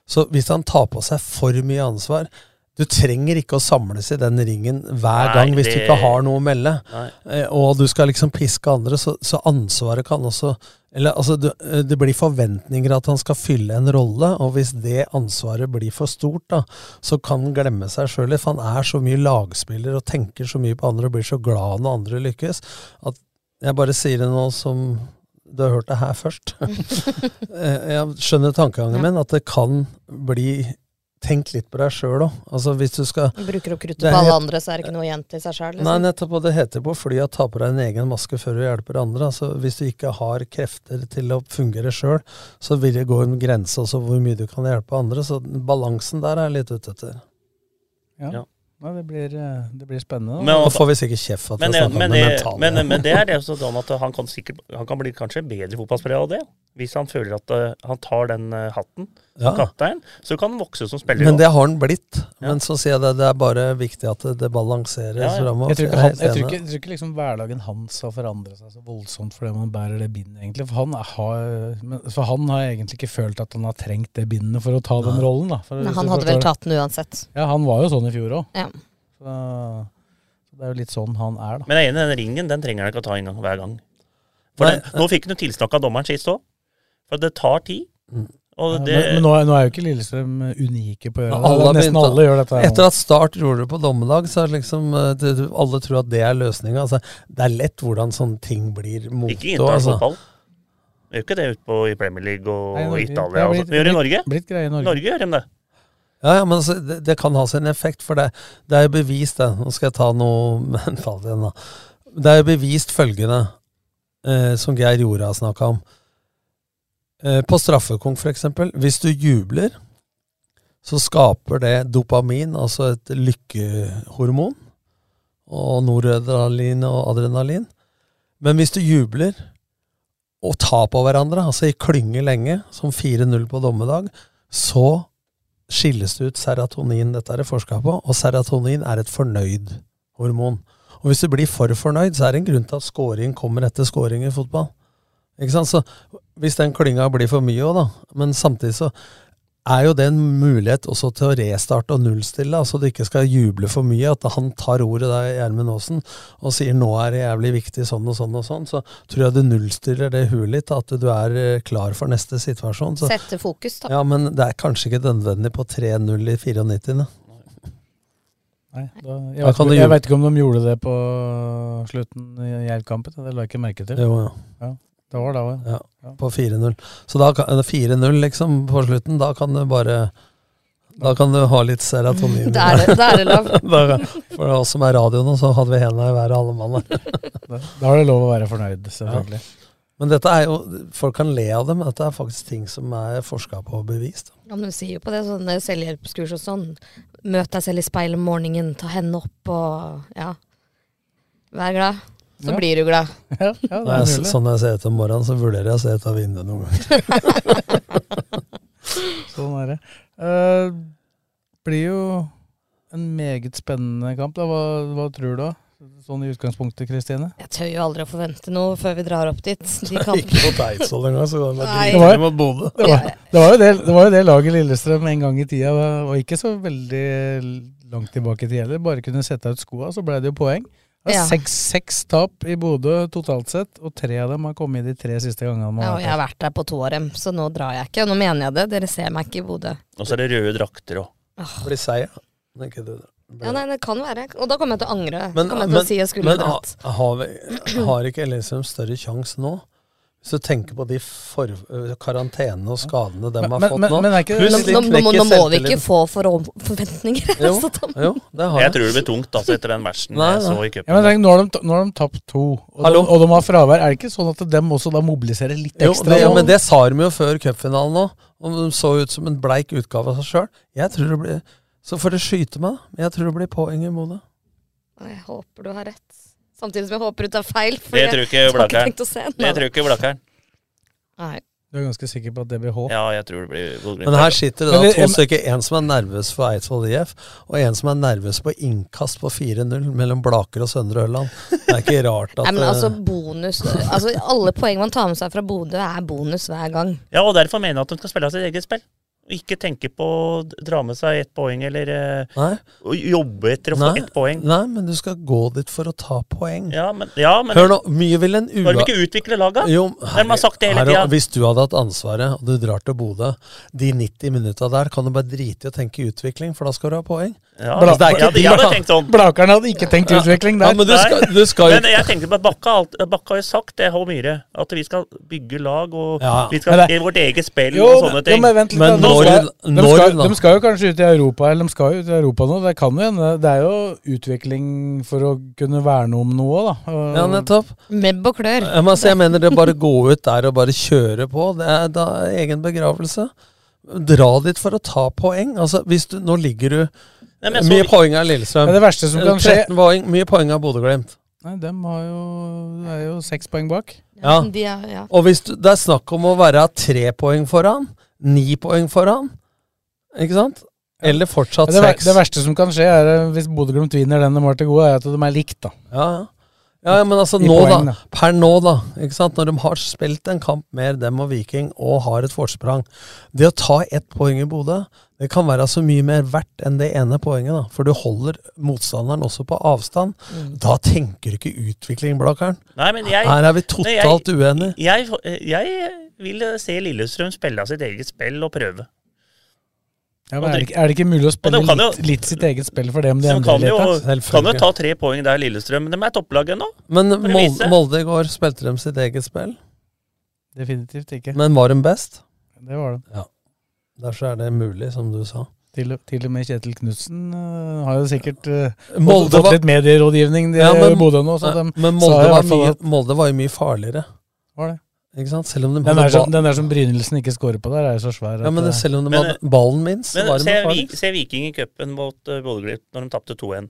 Så hvis han tar på seg for mye ansvar Du trenger ikke å samles i den ringen hver Nei, gang hvis du ikke har noe å melde. Nei. Eh, og du skal liksom piske andre, så, så ansvaret kan også eller altså, du, eh, Det blir forventninger at han skal fylle en rolle, og hvis det ansvaret blir for stort, da, så kan han glemme seg sjøl litt. For han er så mye lagspiller og tenker så mye på andre og blir så glad når andre lykkes, at jeg bare sier det nå som du har hørt det her først. <laughs> Eh, jeg skjønner tankegangen min, at det kan bli Tenk litt på deg sjøl òg. Altså, hvis du skal Bruker opp kruttet på alle andre, så er det ikke noe igjen til seg sjøl. Nei, nettopp. Og det heter på flyet ta på deg en egen maske før du hjelper andre. Altså, hvis du ikke har krefter til å fungere sjøl, så vil det gå en grense også hvor mye du kan hjelpe andre. Så balansen der er jeg litt ute etter. Ja. Nei, det, blir, eh, det blir spennende. Men- Nå får vi sikkert kjeft for at Men, vi snakker om det det- mentale. men, men det er det sånn at han kan, sikkert, han kan bli kanskje bedre fotballspiller av det. Hvis han føler at uh, han tar den uh, hatten som Ja. kaptein, så kan han vokse som spiller. Men det har han blitt. Men så sier jeg det, det er bare viktig at det, det balanseres Ja, ja. framover. Jeg tror, ikke, han, jeg, tror ikke, jeg tror ikke liksom hverdagen hans har forandret seg så voldsomt fordi man bærer det bindet, egentlig. For han, har, men- for han har egentlig ikke følt at han har trengt det bindet for å ta den rollen. Da. For, Men han hadde vel tatt den uansett. Ja, han var jo sånn i fjor òg. Ja. Så, så det er jo litt sånn han er, da. Men jeg er enig, den ringen den trenger han ikke å ta en gang hver gang. For Nei, det, nå fikk han jo tilsnakk av dommeren sist òg. For det tar tid. Og Ja, det, men men nå, er- nå er jo ikke Lillestrøm unike på å gjøre det. Alle Nesten begynt alle gjør dette. her. Etter at Start gjorde det på dommedag, så er det liksom eh, det, alle tror at det er løsninga. Altså, det er lett hvordan sånne ting blir mot ikke internasjonal altså. fotball. Det gjør ikke det utpå i Premier League og Nei, Norge- Italia. det er blitt- Vi gjør det i Norge. blitt greie i Norge. Norge gjør de det. Ja, ja, men altså, det, det kan ha sin effekt, for det, det er jo bevist det. Nå skal jeg ta noe mentalt igjen, da. Det er jo bevist følgende, eh, som Geir Jorda snakka om. Eh, på straffekonk, eksempel. Hvis du jubler, så skaper det dopamin, altså et lykkehormon. Og noradrenalin og adrenalin. Men hvis du jubler og tar på hverandre, altså i klynge lenge, som 4-0 på dommedag, så skilles det ut serotonin. Dette er det forska på, og serotonin er et fornøyd hormon. Og hvis du blir for fornøyd, så er det en grunn til at scoring kommer etter scoring i fotball. Ikke sant? Så hvis den klynga blir for mye òg, da, men samtidig så er jo det en mulighet også til å restarte og nullstille, altså du ikke skal juble for mye. At han tar ordet der, Gjermund Aasen, og sier 'nå er det jævlig viktig sånn og sånn og sånn', så tror jeg du nullstiller det huet litt, at du er eh, klar for neste situasjon. Så, Sette fokus, da. ja, men det er kanskje ikke nødvendig på 3-0 i 94. Da. Nei, da, jeg, vet, kan ikke- jeg vet ikke om de gjorde det på slutten i Jerv-kampen. Det la jeg ikke merke til. Jo, ja. Ja, det var da òg, Ja, på 4-0. Så da kan 4-0 liksom på slutten, da kan du bare Da kan du ha litt serotonin. <laughs> Det er det- det, er det lov. <laughs> Da- For oss som er radio nå, så hadde vi hendene i været alle mann. <laughs> Da, er det lov å være fornøyd, selvfølgelig. Men dette er jo, folk kan le av det, men dette er faktisk ting som er forska på og bevist. Ja, men du sier jo på det sånne selvhjelpskurs og sånn. Møt deg selv i speilet om morgenen, ta hendene opp og ja. Vær glad. Så Ja. blir du glad. <laughs> Ja, ja, det er jeg, sånn jeg ser ut om morgenen, så vurderer jeg å se ut av vinduet noen ganger. <laughs> Sånn er det. Uh, blir jo en meget spennende kamp. Da. Hva, hva tror du? da? Sånn i utgangspunktet, Kristine? Jeg tør jo aldri å forvente noe før vi drar opp dit. De Ikke på mot Eidsvoll engang, så det Nei. Det var, mot Bodø. det, var, jo det, det var jo det laget Lillestrøm en gang i tida, og ikke så veldig langt tilbake i tid heller, bare kunne sette ut skoa, så ble det jo poeng. Det Ja. er seks, seks tap i Bodø totalt sett, og tre av dem har kommet de tre siste gangene. Ja, og jeg har vært der på to av dem, så nå drar jeg ikke. Og nå mener jeg det. Dere ser meg ikke i Bodø. Og så er det røde drakter òg. Det blir seig. Ja, nei, det kan være. Og da kommer jeg til å angre. Men, men, å si jeg skulle men har, vi, har ikke Lillestrøm større sjanse nå? Hvis du tenker på de for, karantenene og skadene de har men- fått men- nå men ikke- pluss Nå, nå, nå, må- vi ikke få for forventninger. <laughs> Jo, Så jo, det har Jeg jeg. tror det blir tungt altså, etter den versen Nei, jeg så i cupen. Ja, men tenk, nå, har de, nå har de tapt to, og de, og de har fravær. Er det ikke sånn at de også da mobiliserer litt Jo, ekstra? det, ja, men det sa de jo før cupfinalen og de så ut som en bleik utgave av seg sjøl. Jeg tror det blir Så får det skyte meg. Men jeg tror det blir poeng i Bodø. Jeg håper du har rett. Samtidig som jeg håper du tar feil. For Det tror ikke jeg har ikke Blakkaren. tenkt å se den. Det tror ikke Blakkaren. Nei. Du er ganske sikker på at det blir H? Ja, jeg tror det blir Bodø-Glimt. Men her sitter det da to stykker. En som er nervøs for Eidsvoll IF, og en som er nervøs på innkast på 4-0 mellom Blaker og Søndre Ørland. Det er ikke rart at Nei, men altså eh, bonus Altså Alle poeng man tar med seg fra Bodø, er bonus hver gang. Ja, og derfor mener jeg at de skal spille av sitt eget spill. Ikke tenke på å dra med seg ett poeng, eller eh, Nei. jobbe etter å få ett poeng. nei, men du skal gå dit for å ta poeng. Ja, men, ja, men Hør nå, mye vil en Skal de ua... ikke utvikle laga? Jo, hele her- tida. Hvis du hadde hatt ansvaret, og du drar til Bodø, de 90 minutta der, kan du bare drite i å tenke utvikling, for da skal du ha poeng. Ja, Altså, det er jeg hadde- jeg hadde tenkt sånn. Blakeren hadde ikke tenkt utvikling der. Ja, men du skal, du skal jo Men jeg tenkte på at Bakka, alt, Bakka har jo sagt det, Håvard Myhre, at vi skal bygge lag og Ja. vi skal i vårt eget spill Jo, og sånne jo, men vent litt. Men da. når- de, skal, de, skal, de skal jo kanskje ut i Europa, eller de skal jo ut i Europa nå. Det kan jo hende. Det er jo utvikling for å kunne verne om noe, da. Ja, nettopp. Mebb og klør. Jeg, si, jeg mener det bare gå ut der og bare kjøre på, det er da egen begravelse. Dra dit for å ta poeng. Altså, hvis du, nå ligger du Så- Mye poeng av Lillestrøm. Det, det verste som kan skje 13 poeng, mye poeng av Bodø-Glimt. Nei, dem har jo, det er jo seks poeng bak. Ja. De er, ja. Og hvis du, det er snakk om å være tre poeng foran, ni poeng foran, ikke sant? Eller fortsatt Det, seks. det verste som kan skje, er eh, hvis Bodø-Glimt vinner den de har til gode, er at de er likt, da. Ja, ja. Ja, ja, men altså nå, poeng, da. Per nå, da. Ikke sant? Når de har spilt en kamp mer, dem og Viking, og har et forsprang Det å ta ett poeng i Bodø, det kan være så mye mer verdt enn det ene poenget. da. For du holder motstanderen også på avstand. Da tenker du ikke utvikling, Blakkaren. Her er vi Nei, totalt jeg, uenige. Jeg, jeg vil se Lillestrøm spille av sitt eget spill og prøve. Ja, men er, det ikke, er det ikke mulig å spille Og jo- litt, litt sitt eget spill for det om De endrer kan litt? jo, kan jo ta tre poeng der, Lillestrøm. Men de er topplaget nå. Men Molde. Molde i går spilte de sitt eget spill. Definitivt ikke. Men var de best? Det var de. Ja. Derfor er det mulig, som du sa. Til, og- til og med Kjetil Knutsen uh, har jo sikkert uh, Molde fått var- litt medierådgivning de Ja, men- Bodø nå, så de men Molde var, mye, at Molde var jo mye farligere. Var det? Ikke sant? Selv om de den, er som, den der som Brynildsen ikke scorer på der, er jo så svær. Ja, men det, selv om de Men- hadde ballen minst, så Men var de se, Vi, se Viking i cupen mot uh, Bodø-Glimt når de tapte 2-1.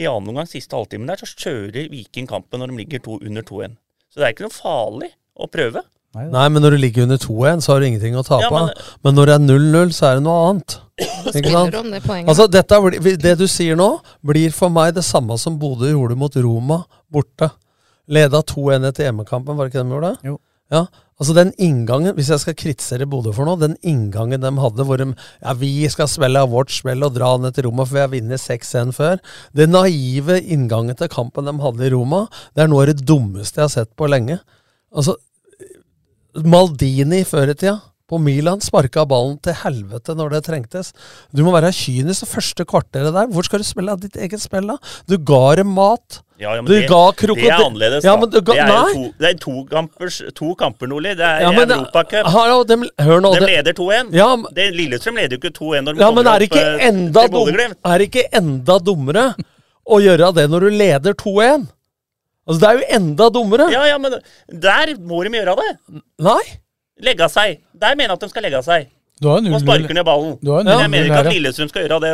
I annen omgang, siste halvtimen der, så kjører Viking kampen når de ligger to, under 2-1. Så det er ikke noe farlig å prøve. Nei, men når du ligger under 2-1, så har du ingenting å tape Ja, men- men når det er 0-0, så er det noe annet. <coughs> Ikke sant? det. Altså, dette, det du sier nå, blir for meg det samme som Bodø gjorde mot Roma borte. Leda 2-1 etter hjemmekampen, var det ikke det de gjorde? Jo. Ja, altså den inngangen, Hvis jeg skal kritisere Bodø for noe, den inngangen de hadde hvor de ja, vi skal spille vårt spill og dra ned til Roma for vi har vunnet 6-1 før. Den naive inngangen til kampen de hadde i Roma, det er noe av det dummeste jeg har sett på lenge. Altså, Maldini før i tida, på Milan. Sparka ballen til helvete når det trengtes. Du må være kynisk det første kvarteret der. Hvor skal du spille av ditt eget spill, da? Du ga dem mat. Ja, ja, men du det, det er annerledes, ja, da. men du ga, det er to, det er to, kampers, to kamper, Nordli. Det er Ja, Europacup. De, hør nå, De leder 2-1. Ja, Det- Lillestrøm leder jo ikke 2-1 når de Ja, men kommer er opp eh, enda, til Bodø-Glimt. er det ikke enda dummere å gjøre det når du leder 2-1? Altså, det er jo enda dummere. Ja, ja, men der må de gjøre det. Nei. Legge av seg. Der mener jeg at de skal legge av seg. Du har null, Og 0-0. ned ballen. Du har jo Men jeg mener ikke at. Lillestrøm skal gjøre det.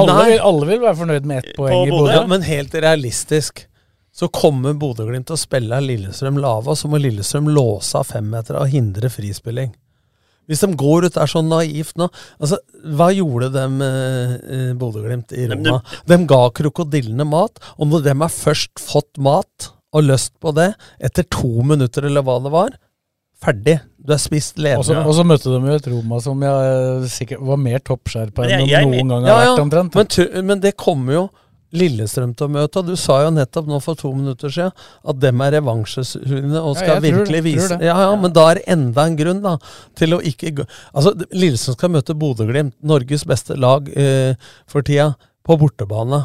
Alle, vil, alle vil være fornøyd med ett poeng i Bodø. Ja, men helt realistisk så kommer Bodø-Glimt til å spille Lillestrøm lave, og så må Lillestrøm låse av femmetere og hindre frispilling. Hvis de går ut der sånn naivt nå altså, Hva gjorde de eh, Bodø-Glimt i Roma? De ga krokodillene mat, og når de har først fått mat og lyst på det, etter to minutter eller hva det var, ferdig. Du er spist så, og så møtte de jo et Roma som jeg, sikkert var mer toppskjerpa enn jeg- de jeg- noen gang har ja, vært, omtrent. men, men det kommer jo Lillestrøm til å møte, og du sa jo nettopp nå for to minutter siden at dem er revansjesugne og skal ja, virkelig tror vise. Ja, ja, men da er det enda en grunn da til å ikke gå Altså, Lillestrøm skal møte Bodø-Glimt, Norges beste lag eh, for tida, på bortebane.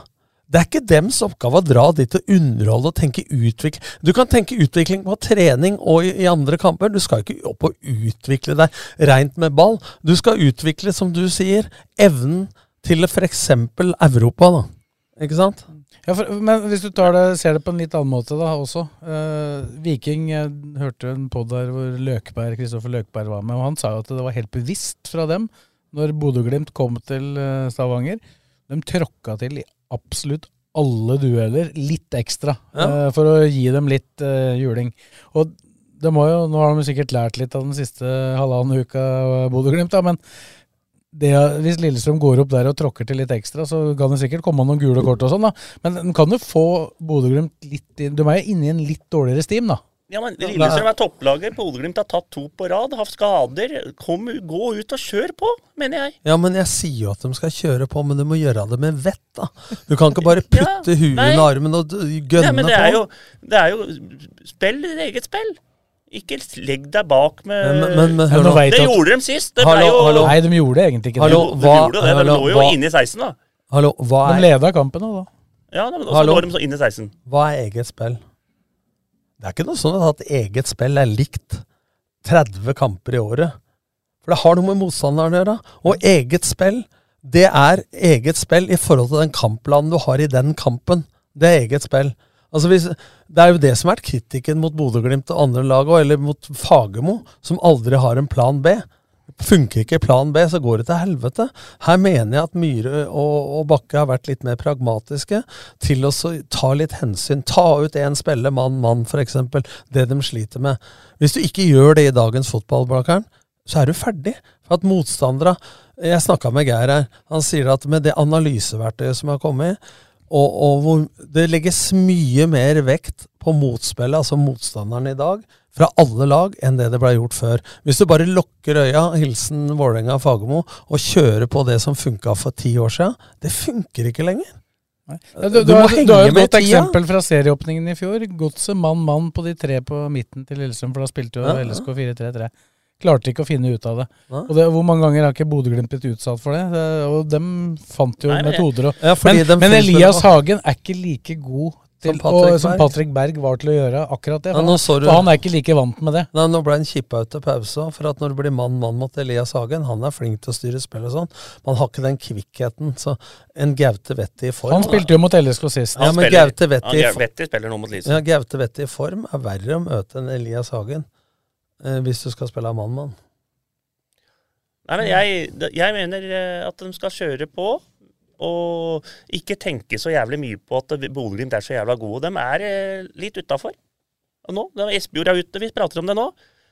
Det er ikke dems oppgave å dra dit og underholde og tenke utvikling. Du kan tenke utvikling på trening og i, i andre kamper. Du skal ikke opp og utvikle deg rent med ball. Du skal utvikle, som du sier, evnen til f.eks. Europa, da. Ikke sant? Ja, for, men hvis du det, ser det på en litt annen måte da også. Eh, Viking, hørte en podd der hvor Løkberg, Kristoffer Løkberg var med, og han sa jo at det var helt bevisst fra dem når Bodø-Glimt kom til eh, Stavanger. De tråkka til i absolutt alle dueller litt ekstra, Ja. uh, for å gi dem litt uh, juling. Og det må jo, nå har de sikkert lært litt av den siste halvannen uka, Bodø-Glimt, da, men det, hvis Lillestrøm går opp der og tråkker til litt ekstra, så kan det sikkert komme noen gule kort og sånn, da. Men den kan jo få Bodø-Glimt litt inn De er jo inne i en litt dårligere steam, da. Ja, men Lillestrøm er topplager. Bodø-Glimt har tatt to på rad, har skader. Kom, gå ut og kjør på, mener jeg. Ja, men jeg sier jo at de skal kjøre på, men du må gjøre det med vett, da. Du kan ikke bare <laughs> putte huet i under armen og gønne Ja, men det på. er, jo, det er jo Spill ditt eget spill. Ikke legg deg bak med Men- men- men hør nå. Det gjorde de sist. Det Hallo, jo hallo. Nei, de gjorde egentlig ikke Hallo, det. De gjorde det, hallo, de lå jo hva- inne i 16, da. Hallo, hva De er, leda kampen òg, da. Ja, men også Hallo. lå de så inn i 16. hva er eget spill? Det er ikke noe sånn at eget spill er likt 30 kamper i året. For det har noe med motstanderen å gjøre. Og eget spill, det er eget spill i forhold til den kampplanen du har i den kampen. Det er eget spill. Altså hvis, det er jo det som har vært kritikken mot Bodø-Glimt og andre lag, eller mot Fagermo, som aldri har en plan B. Funker ikke plan B, så går det til helvete. Her mener jeg at Myhre og, og Bakke har vært litt mer pragmatiske til å ta litt hensyn. Ta ut én spiller, mann-mann f.eks. Det de sliter med. Hvis du ikke gjør det i dagens fotball, Blakkaren, så er du ferdig. For at motstandere Jeg snakka med Geir her. Han sier at med det analyseverktøyet som har kommet, og, og hvor det legges mye mer vekt på motspillet, altså motstanderen i dag, fra alle lag, enn det det ble gjort før. Hvis du bare lukker øya, hilsen Vålerenga Fagermo, og kjører på det som funka for ti år siden, det funker ikke lenger. Ja, du, du, Du har, du har jo et godt eksempel fra serieåpningen i fjor. Godset mann-mann på de tre på midten til Lillestrøm, for da spilte jo Ja, ja. LSK 4-3-3. Klarte ikke å finne ut av det. Ja. Og det, Hvor mange ganger har ikke Bodø-Glimt blitt utsatt for det? det? Og dem fant jo Nei, men metoder. Og, Ja, men, men Elias Hagen er ikke like god til, Som Patrick og, som Berg. Patrick Berg var til å gjøre akkurat det. Ja, For, nå så han, du- for han er ikke like vant med det. Nei, Nå ble han kippa ut til pause for at når det blir mann-mann mot Elias Hagen Han er flink til å styre spill og sånn. Man har ikke den kvikkheten. Så en Gaute Vetti i form Han spilte jo mot LSK sist. Ja, men Gaute Vetti i Vetti spiller nå mot Lillestrøm. Ja, Gaute Vetti i form er verre å møte enn Elias Hagen. Eh, hvis du skal spille mann-mann. Nei, men jeg, jeg mener eh, at de skal kjøre på. Og ikke tenke så jævlig mye på at Bodø-Glimt er så jævla gode. De er eh, litt utafor. Nå, er Espejord er ute, vi prater om det nå.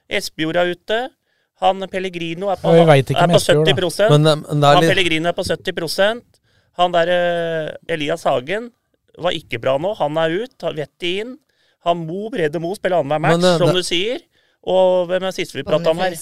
Espejord er ute. Han Pellegrino er på, Ja, er på Espejord, 70 Men, eh, men det er Han Pellegrino er på 70% Han der eh, Elias Hagen var ikke bra nå. Han er ut. Vetti inn. Han Mo, Brede Mo spiller annenhver match, Men, som det- du sier. Og hvem er siste vi prata om her?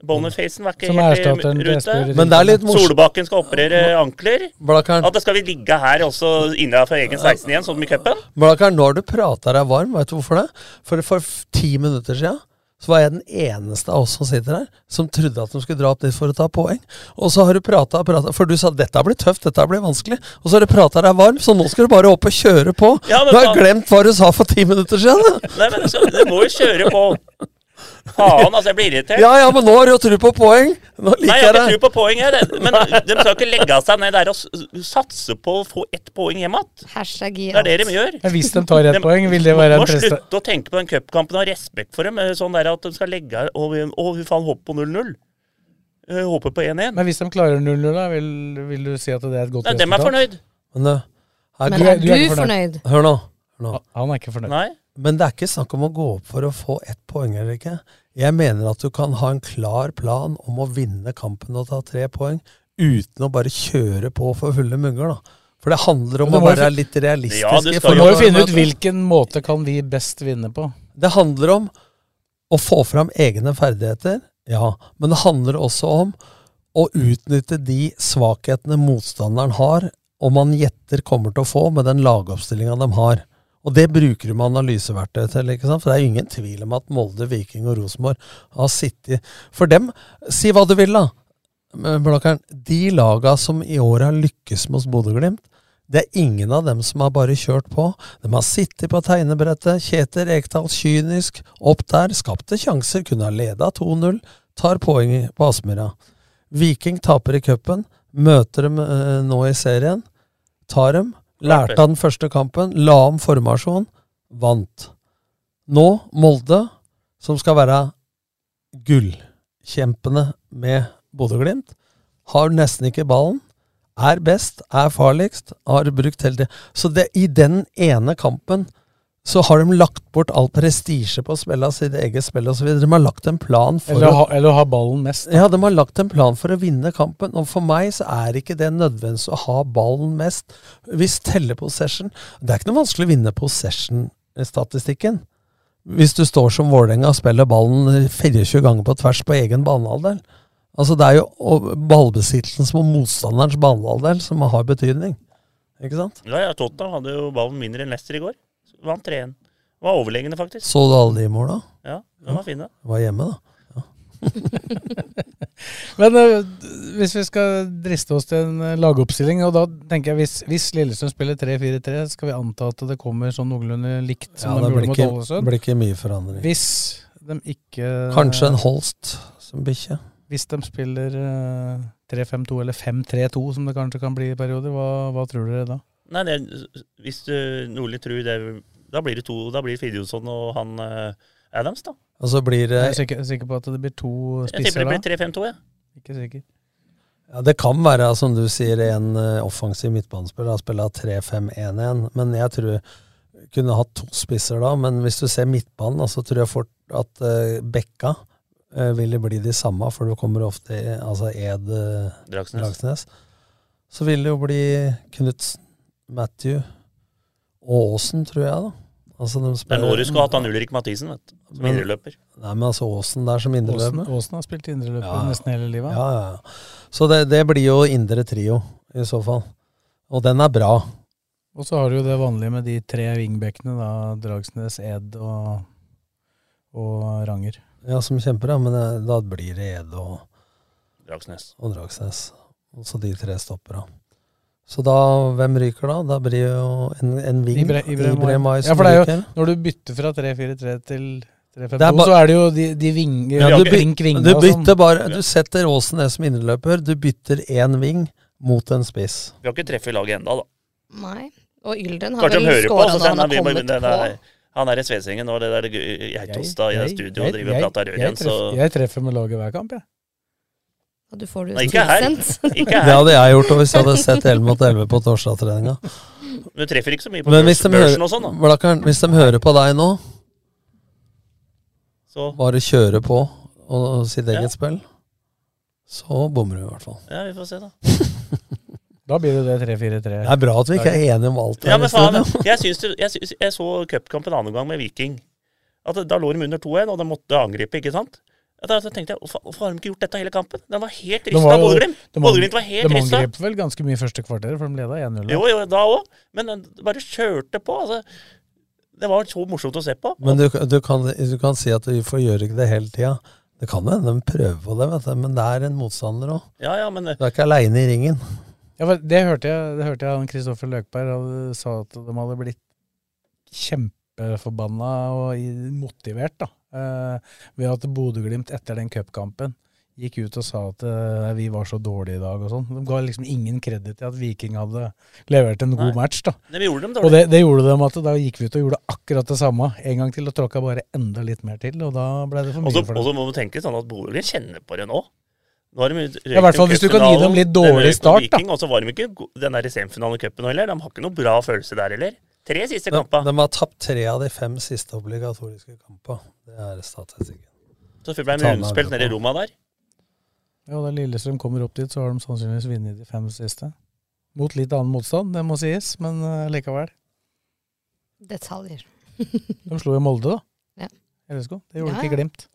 Boniface. Bonifacen var ikke Som helt i rute. Men det er litt morsomt. Solbakken skal operere ankler. Blakkaren, At det skal vi ligge her også innenfor egen 16 igjen, sånn i cupen? Blakkaren, nå har du prata deg varm. Vet du hvorfor det? For for ti minutter siden så var jeg den eneste av oss som sitter her, som trodde at de skulle dra opp dit for å ta poeng. Og så har du prata og prata, for du sa dette blir tøft, dette blir vanskelig. Og så har du prata deg varm, så nå skal du bare opp og kjøre på. Ja, men du har faen. glemt hva du sa for ti minutter siden. Nei, men du må jo kjøre på. Faen, altså, jeg blir irritert. Ja ja, men nå har du jo tro på poeng. Nå Nei, liker jeg jeg har ikke tro på poeng her. Men de skal ikke legge seg ned der og satse på å få ett poeng hjem igjen. Hashtag Det er det de gjør. Men hvis de tar ett poeng, vil det være en må slutte å tenke på den cupkampen og ha respekt for dem. eh, Sånn der at de skal legge Å, vi- å fy faen, hopp på 0-0. Eh, Håper på 1-1. Men hvis de klarer 0-0, vil, vil du si at det er et godt Nei, dem er fornøyd. Men, uh, er, Men er du fornøyd? Hør nå. Hør nå. Han er ikke fornøyd. Nei. Men det er ikke snakk om å gå opp for å få ett poeng eller ikke. Jeg mener at du kan ha en klar plan om å vinne kampen og ta tre poeng, uten å bare kjøre på for fulle munger, da. For det handler om Men å være fin- litt realistisk. Ja, du må jo finne ut hvilken måte kan vi best vinne på. Det handler om å få fram egne ferdigheter, ja. Men det handler også om å utnytte de svakhetene motstanderen har, og man gjetter kommer til å få med den lagoppstillinga de har. Og det bruker du med analyseverktøy til. ikke sant? For det er jo ingen tvil om at Molde, Viking og Rosenborg har sittet For dem, si hva du vil, da. Men de laga som i år har lykkes mot Bodø-Glimt, det er ingen av dem som har bare kjørt på. De har sittet på tegnebrettet. Kjetil Rekdal kynisk opp der. Skapte sjanser, kunne ha leda 2-0. Tar poeng på Aspmyra. Viking taper i cupen. Møter dem eh, nå i serien. Tar dem. Lærte av den første kampen. La om formasjon. Vant. Nå Molde, som skal være gullkjempene med Bodø-Glimt, har nesten ikke ballen. Er best, er farligst, har brukt hele tida. Så det, i den ene kampen så har de lagt bort all prestisje på å spille av sitt eget spill osv. De har lagt en plan for Eller, ha, eller å ha ballen mest. da. ja, de har lagt en plan for å vinne kampen, og for meg så er ikke det nødvendig å ha ballen mest. Hvis teller possession Det er ikke noe vanskelig å vinne possession-statistikken. Hvis du står som Vålerenga og spiller ballen 24 ganger på tvers på egen banehalvdel. Altså Det er jo ballbesittelsen som motstanderens banehalvdel som har betydning. Ikke sant? Ja, ja, Tottenham hadde jo ballen mindre enn Leicester i går. Vant 3-1. Var overlegne, faktisk. Så du alle de måla? Ja, de var fine. Var hjemme, da. <laughs> Men uh, hvis vi skal driste oss til en øh, lagoppstilling, og da tenker jeg hvis, hvis Lillestrøm spiller 3-4-3, skal vi anta at det kommer sånn noenlunde likt som Ja, de det gjorde blir mot ikke, Ålesund? blir ikke mye forandring. Hvis de ikke Kanskje en Holst som bikkje. Hvis de spiller øh, 3-5-2 eller 5-3-2, som det kanskje kan bli i perioder, hva, hva tror dere da? Nei, det, hvis du Nordli tror det Da blir det to Da blir det Fridtjonsson og han eh, Adams, da. Og så blir det Jeg er sikker, sikker på at det blir to spisser da? Jeg tipper det blir 3-5-2, jeg. Ikke sikker. Ja, Det kan være, som du sier, en eh, offensiv midtbanespiller. har spiller 3-5-1-1. Men jeg tror jeg kunne hatt to spisser da. Men hvis du ser midtbanen, så tror jeg fort at eh, Bekka eh, ville bli de samme, for du kommer ofte i- altså Ed Dragsnes. Dragsnes. Så vil det jo bli Knutsen, Matthew og Aasen, tror jeg, da. Altså, de Det er nå du skulle hatt han Ulrik Mathisen, vet du. Som Men- indreløper. Nei, men altså Aasen der som indreløper. Åsen har spilt indreløper Ja. nesten hele livet. Ja, ja, ja. Så det, det blir jo indre trio, i så fall. Og den er bra. Og så har du jo det vanlige med de tre wingbackene, da. Dragsnes, Ed og, og Ranger. Ja, som kjemper, ja. Men eh, da blir det Ed og, Dragsnes. og Dragsnes. Og så de tre stoppera. Så da, hvem ryker da? Da blir jo en, en ving. Ibre- Ibre, Ibrahim Mai. Ja, for det er jo, ryker. når du bytter fra 3-4-3 til 3-5-2, Det er ba- så er det jo de, de vinger Ja, du, byt, du sånn. bytter bare Du setter Aasen ned som indreløper. Du bytter én ving mot en spiss. Vi har ikke treffet laget enda, da. Nei. Og Ylden har Kanskje vel skåra når han har kommet den der, på. Han er i Svesengen og det der Geitostad i Jeg- studio og driver og prater rør igjen, så Jeg treffer med laget hver kamp, jeg. Og du får det Nei, ikke her. tilsendt. <laughs> Ikke Det hadde jeg gjort hvis jeg hadde sett 11 mot 11 på torsdagstreninga. Du treffer ikke så mye på Men børs, hvis de, børsen hører, og sånn, da. Blakkaren, hvis de hører på deg nå, Så bare kjøre på og sitt Ja. eget spill, så bommer du i hvert fall. ja, vi får se, da. <laughs> Da blir det det 3-4-3. Det er bra at vi ikke er enige om alt. Ja, i men faen, studio. jeg, syns det, jeg, syns, jeg så cupkamp en annen gang med Viking. At Da lå de under 2-1, og de måtte angripe, ikke sant? Da tenkte jeg, hvorfor, har de ikke gjort dette hele kampen? Den var helt De rista av Bodø-Glimt. Bodø-Glimt var helt De rista. angrep vel ganske mye første kvarter, for de leda 1-0. Jo, jo, da òg. Men den bare kjørte på. altså. Det var så morsomt å se på. Men du, du, kan, du kan si at vi får gjøre ikke det hele tida. Det kan hende de prøver på det, vet du. men det er en motstander òg. Ja, ja, men... Du er ikke aleine i ringen. Ja, for det hørte jeg, det hørte jeg han Kristoffer Løkberg hadde, sa at de hadde blitt kjempeforbanna og motivert da, eh, ved at Bodø-Glimt etter den cupkampen gikk ut og sa at eh, vi var så dårlige i dag og sånn. De ga liksom ingen kreditt til at Viking hadde levert en god Nei. match. da. Det gjorde dem dårlig. og det, det gjorde dem at da gikk vi ut og gjorde akkurat det samme en gang til og tråkka bare enda litt mer til, og da ble det for mye også, for og så må du tenke sånn at Bodø kjenner på det nå. Nå har de Ja, i hvert fall hvis du kan gi dem litt dårlig start, da. Og så var de ikke den der semifinalen i cupen heller. De har ikke noe bra følelse der heller. Tre siste De, kamper. de har tapt tre av de fem siste obligatoriske kampene. Det er statistikken. Så ble det Ta med rundspilt nede i Roma der. Ja, Da Lillestrøm kommer opp dit, så har de sannsynligvis vunnet de fem siste. Mot litt annen motstand, det må sies, men uh, likevel. Detaljer. <laughs> De slo jo Molde, da. Ja. LSK. Det gjorde Ja, ikke. Glimt.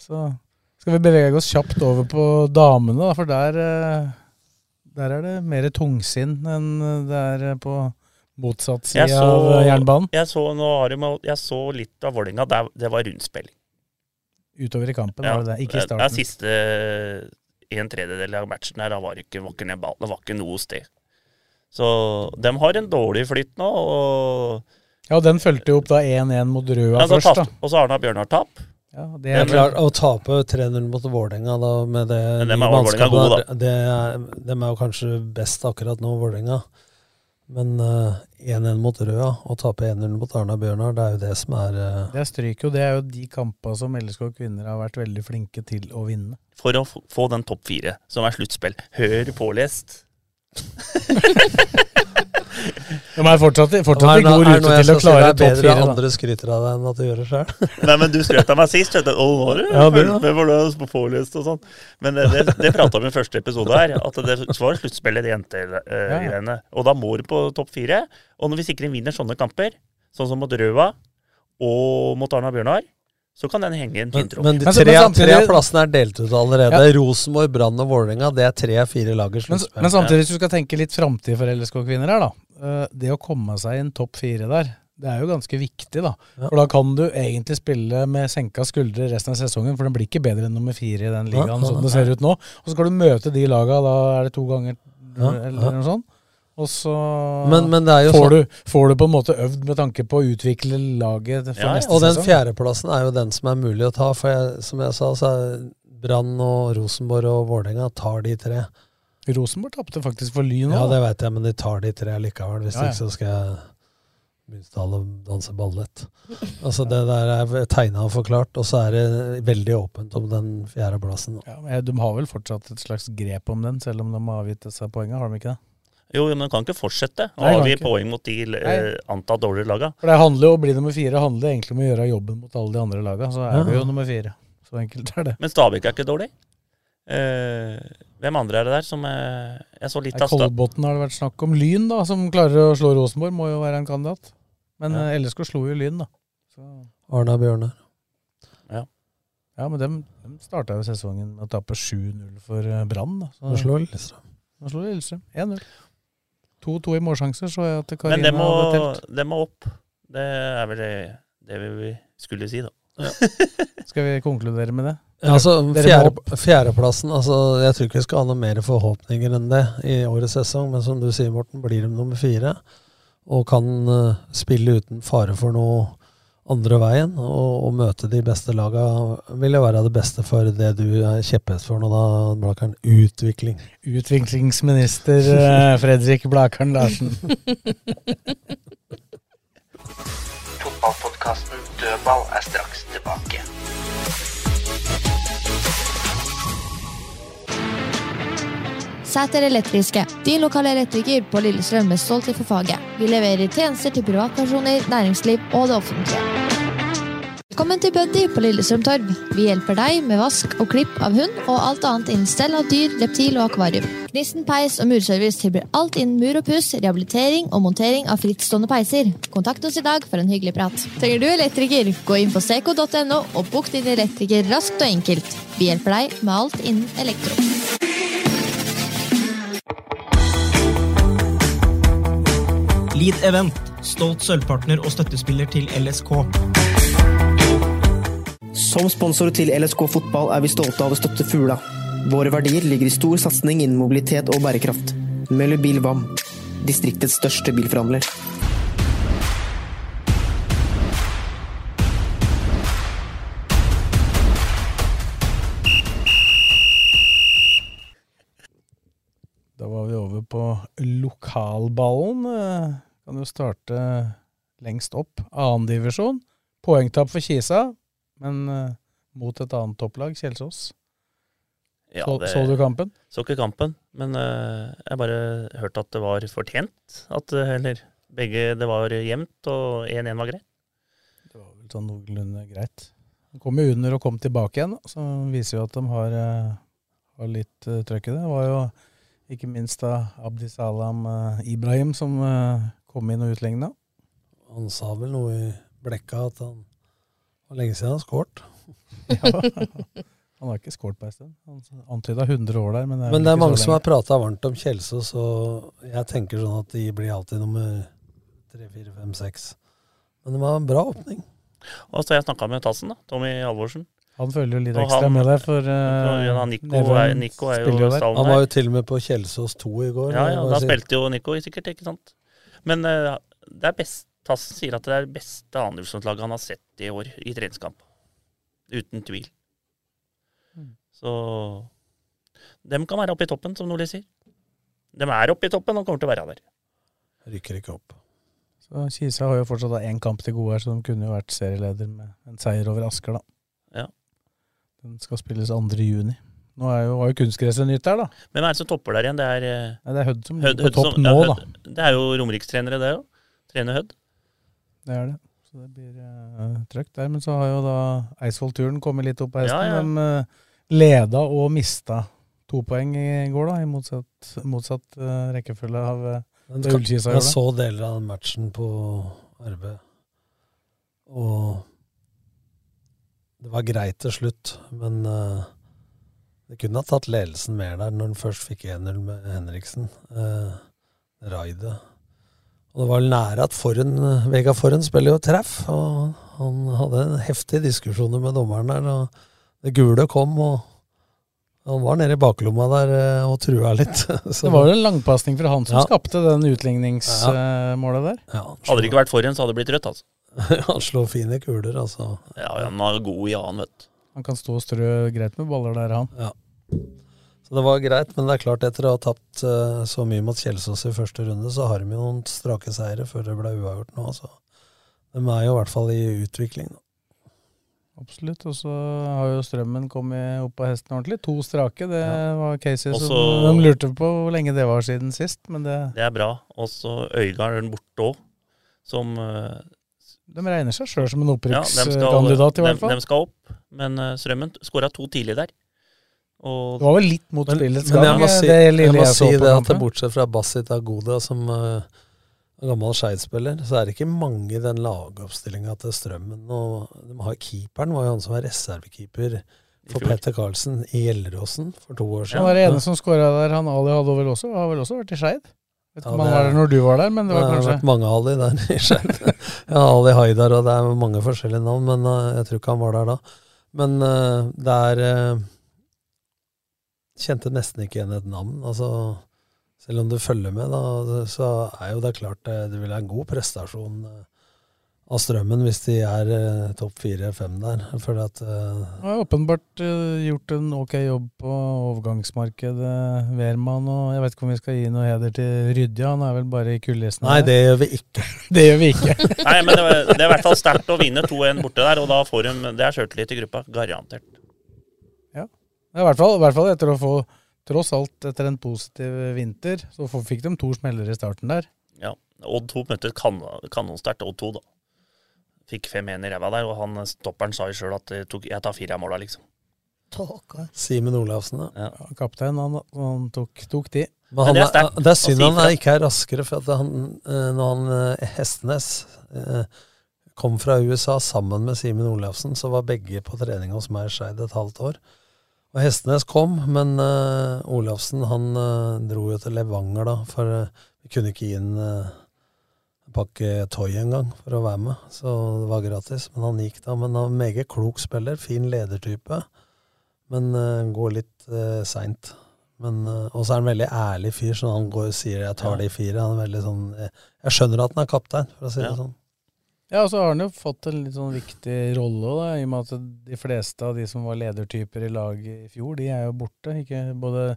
Så skal vi bevege oss kjapt over på damene, da, for der, eh, der er det mer tungsinn enn det er eh, på motsatt side Jeg så, av eh, jernbanen. jeg så, jeg så litt av Vålerenga. Det var rundspilling. Utover i kampen, Ja, var det det? Ikke i Det er starten. siste en tredjedel av matchen her, da var det ikke, var ikke ball. Det var ikke noe sted. Så de har en dårlig flytt nå, og Ja, og den fulgte jo opp da 1-1 mot Røa ja, først, da. Og så Arna Bjørnar tap. Ja, det Det er klart, Å tape 3-0 mot Vålerenga da, med det er mannskapet det er, dem er jo kanskje best akkurat nå, Vålerenga. Men eh, 1-1 mot Røa og tape 1-0 mot Arna Bjørnar, det er jo det som er uh... Det stryker jo. Det er jo de kampene som LSK kvinner har vært veldig flinke til å vinne. For å få- få den topp fire, som er sluttspill. Hør pålest. <laughs> De er fortsatt, fortsatt i god rute til å klare topp fire. det er bedre at andre skryter av deg enn at du gjør det sjøl. <laughs> Nei, men du skrøt av meg sist. vet du. Oh, har du Ja, det, ja. med har pålest og sånn. Men det, det, det prata vi om i første episode her, at det var sluttspillet, de jentegreiene. Og da må du på topp fire. Og når vi sikrer vinner sånne kamper, sånn som mot Røa og mot Arna Bjørnar, så kan den henge i en Men, men de tre, men samtidig- tre av plassene er delt ut allerede. Ja. Rosenborg, Brann og Vålerenga, det er tre av fire lag i Men, men samtidig, hvis du skal tenke litt framtid for LSK-kvinner her, da. Eh, Det å komme seg inn topp fire der, det er jo ganske viktig, da. Ja. For da kan du egentlig spille med senka skuldre resten av sesongen, for den blir ikke bedre enn nummer fire i den ligaen, ja, sånn det ser ut nå. Og så skal du møte de laga, da er det to ganger Ja, eller noe sånt. Og så Men- men det er jo får, sånn- du, får du på en måte øvd med tanke på å utvikle laget for neste Og den fjerdeplassen er jo den som er mulig å ta. For jeg, som jeg sa, så er Brann og Rosenborg og Vålerenga tar de tre. Rosenborg tapte faktisk for Lyn nå. Ja, det veit jeg, men de tar de tre likevel. Hvis Ja, ja. ikke så skal jeg begynne å danse ballett. Altså Det der er tegna og forklart, og så er det veldig åpent om den fjerdeplassen. Ja, men de har vel fortsatt et slags grep om den, selv om de har avgitt disse poengene, har de ikke det? Jo, men de kan ikke fortsette å avgi poeng mot de eh, Nei. antatt dårligere laga. For det handler jo, Å bli nummer fire handler egentlig om å gjøre jobben mot alle de andre lagene. Så er Ja. vi jo nummer fire. Så enkelt er det. Men Stabæk er ikke dårlig. Eh, hvem andre er det der som eh, Jeg så litt av Kolbotn har det vært snakk om. Lyn, da, som klarer å slå Rosenborg, må jo være en kandidat. Men Ja. LSK slo jo Lyn, da. Så, Arna Bjørnar. ja, men dem, dem starta jo sesongen med å tape 7-0 for eh, Brann. da. Så- Nå slår Lillestrøm. Nå slo Lillestrøm 1-0. 2-2 i målsjanser, så jeg at Men Karina det må, hadde telt. det må opp. Det er vel det, det vi skulle si, da. <laughs> Skal vi konkludere med det? Ja, altså, fjerde, fjerdeplassen altså, Jeg tror ikke vi skal ha noe mer forhåpninger enn det i årets sesong, men som du sier, Morten, blir de nummer fire og kan eh, spille uten fare for noe andre veien og, og møte de beste laga, vil jo være det beste for det du er kjepphest for nå, da, Blakeren. Utvikling. Utviklingsminister eh, Fredrik Blakeren Larsen. <laughs> Fotballpodkasten Dødball er straks tilbake. Sæter Elektriske, din lokale elektriker på Lillestrøm med stolthet for faget. Vi leverer tjenester til privatpersoner, næringsliv og det offentlige. Velkommen til Buddy på Lillestrøm Torv. Vi hjelper deg med vask og klipp av hund og alt annet innen stell av dyr, reptil og akvarium. Knissen, peis og murservice tilbyr alt innen mur og puss, rehabilitering og montering av frittstående peiser. Kontakt oss i dag for en hyggelig prat. Trenger du elektriker, gå inn på seco.no og bok din elektriker raskt og enkelt. Vi hjelper deg med alt innen elektro. Lead Event, Stolt sølvpartner og støttespiller til LSK. Som sponsor til LSK fotball er vi stolte av å støtte Fugla. Våre verdier ligger i stor satsing innen mobilitet og bærekraft. Møller Bil Vam, distriktets største bilforhandler. Da var vi over på lokalballen. Eh, Kan jo starte lengst opp. Annendivisjon. Poengtap for Kisa, men uh, mot et annet topplag, Kjelsås. Ja, så, det- så du kampen? Så ikke kampen, men uh, jeg bare hørte at det var fortjent. At, eh, eller begge Det var jevnt, og 1-1 var greit. Det var Vel Sånn noenlunde greit. De kom jo under og kom tilbake igjen, så viser jo at de har, har litt uh, trøkk i det. Det var jo ikke minst da Abdisalam uh, Ibrahim som kom inn og utligna. Han sa vel noe i blekka at han var lenge siden han har skåret. <laughs> Ja. Han har ikke skåret på en stund. Han antyda 100 år der, men det er, Men det er mange som har prata varmt om Kjelsås, og jeg tenker sånn at de blir alltid nummer tre, fire, fem, seks. Men det var en bra åpning. Og så jeg snakka med Tassen, da. Tommy Halvorsen. Han følger jo litt Og ekstra han- med deg, for uh, ja, Nico er- Nico er jo stallen Han var jo til og med på Kjelsås 2 i går. Ja, ja, da spilte jo Nico sikkert, ikke sant. Men uh, det er best Tassen sier at det er det beste annendivisjonslaget han har sett i år i treningskamp. Uten tvil. Mm. Så dem kan være oppe i toppen, som Nordli sier. De er oppe i toppen og kommer til å være der. Rykker ikke opp. Så Kisa har jo fortsatt én kamp til gode her, så de kunne jo vært serieleder med en seier over Asker, da. Ja. Den skal spilles 2. juni. Nå er jo, var jo kunstgresset nytt der, da. Men Hvem er det som topper der igjen? Det er, eh, Nei, det er Hødd som er ligger på topp nå, ja, da. Det er jo romerikstrenere, det òg. Trener Hødd. Det er det. Så det blir uh, trøkt der. Men så har jo da Eidsvoll-turen kommet litt opp på hesten. Ja, ja. De eh, leda og mista to poeng i går, da, i motsatt, motsatt uh, rekkefølge av uh, det Ullkisa jeg så deler av den matchen på RB, og det var greit til slutt, men uh, det kunne ha tatt ledelsen mer der når den først fikk 1-0 med Henriksen. Uh, Raidet. Og det var vel nære at Forhen, Vega Forhen spiller jo treff, og han hadde en heftige diskusjoner med dommeren der, og det gule kom, og han var nede i baklomma der eh, og trua litt. <laughs> Så- Det var jo en langpasning fra han som Ja. skapte den utligningsmålet der. Ja, Hadde det ikke vært Forhen, så hadde det blitt rødt, altså. <laughs> han slår fine kuler, altså. Ja, han var god i annen, vet du. Han kan stå og strø greit med baller der, han. Ja. Så det var greit, men det er klart etter å ha tapt eh, så mye mot Kjelsås i første runde, så har de jo noen strake seire før det ble uavgjort nå. Så de er jo i hvert fall i utvikling. Da. Absolutt. Og så har jo Strømmen kommet opp av hesten ordentlig. To strake. Det var Casey som De lurte på hvor lenge det var siden sist, men det, Det er bra. Og så Øygarden borte òg, som eh, de regner seg sjøl som en ja, dem skal- i hvert fall. De, de skal opp, men uh, Strømmen skåra to tidlig der. Og Det var vel litt mot Men, gang. men jeg må si, det jeg må jeg si det at bortsett fra Basit Agoda, som uh, gammel Skeid-spiller, så er det ikke mange i den lagoppstillinga til Strømmen. Og de har keeperen, var jo han som var reservekeeper for. Petter Karlsen i Gjelleråsen for to år Han Ja, var det ene som skåra der, han Ali hadde vel også, har vel også vært i Skeid? Vet ikke om han var er- der når du var der, men det var Det har vært mange Ali der i Skeid. <laughs> ja, Ali Haidar, og det er mange forskjellige navn, men uh, jeg tror ikke han var der da. Men uh, det er uh, Kjente nesten ikke igjen et navn. Altså, selv om du følger med, da, så er jo det klart det, det vil være en god prestasjon uh, av Strømmen hvis de er uh, topp fire-fem der. For at Han har åpenbart eh, gjort en ok jobb på overgangsmarkedet, Wehrmann. Og jeg vet ikke om vi skal gi noe heder til Rydja, han er vel bare i kulissene? Nei, det gjør vi ikke. <laughs> det gjør vi ikke. <laughs> Nei, men det, var, det er i hvert fall sterkt å vinne 2-1 borte der, og da får de Det er sjøltillit i gruppa. Garantert. Ja. I hvert fall, i hvert fall etter å få Tross alt etter en positiv vinter, så fikk de to smeller i starten der. Ja. Odd 2 møtte kan, kanonsterkt Odd 2, da. Fikk 5-1 i ræva der, og han stopperen sa jo sjøl at jeg, tok, jeg tar fire av måla, liksom. Simen Olafsen, da. Ja. Kaptein, han, han tok, tok de. Men han det er sterkt det er synd si han er ikke er raskere, for at han, eh, når han eh, Hestenes eh, kom fra USA sammen med Simen Olafsen, så var begge på trening hos meg i Skeid et halvt år. Og Hestenes kom, men uh, Olafsen han uh, dro jo til Levanger da, for uh, vi kunne ikke gi en pakke Toy en gang for å være med, så det var gratis. Men han gikk da. Men han var meget klok spiller, fin ledertype, men går litt uh, seint. Og så er han en veldig ærlig fyr, så han går og sier 'jeg tar de fire'. Han er veldig sånn Jeg, jeg skjønner at han er kaptein, for å si det Ja. sånn. Ja, og så har han jo fått en litt sånn viktig rolle, da, i og med at de fleste av de som var ledertyper i laget i fjor, de er jo borte. Ikke både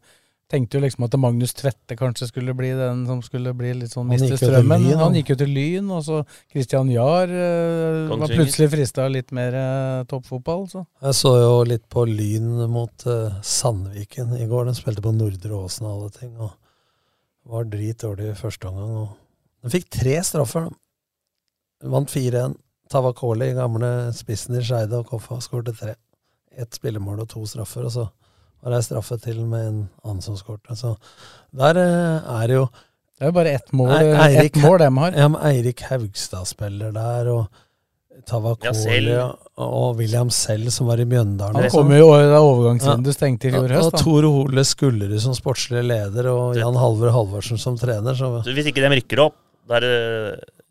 Tenkte jo liksom at Magnus Tvette kanskje skulle bli den som skulle bli litt sånn miste strømmen. Lyn, han gikk jo til Lyn, og så Christian Jahr eh, var plutselig frista av litt mer eh, toppfotball. Så. Jeg så jo litt på Lyn mot eh, Sandviken i går. Den spilte på Nordre Åsen og alle ting. Og var dritdårlig i første omgang. Og de fikk tre straffer. De vant 4-1. Tavakoli, gamle spissen i Skeide, og Koffa skårte tre. Ett spillemål og to straffer. Og så var det ei straffe til med en annen som skårte. Så der eh, er det jo Det er jo bare ett mål, Eirik, ett mål de har. Ja, men Eirik Haugstad spiller der, og Tavakoli ja, og, William Selv, som var i Mjøndalen. Han og sånn. kom jo da overgangsvinduet stengte i fjor høst. Og. Tor Hole Skullerud som sportslig leder, og Jan Halvor Halvorsen som trener. Så Så hvis ikke de rykker opp, da er det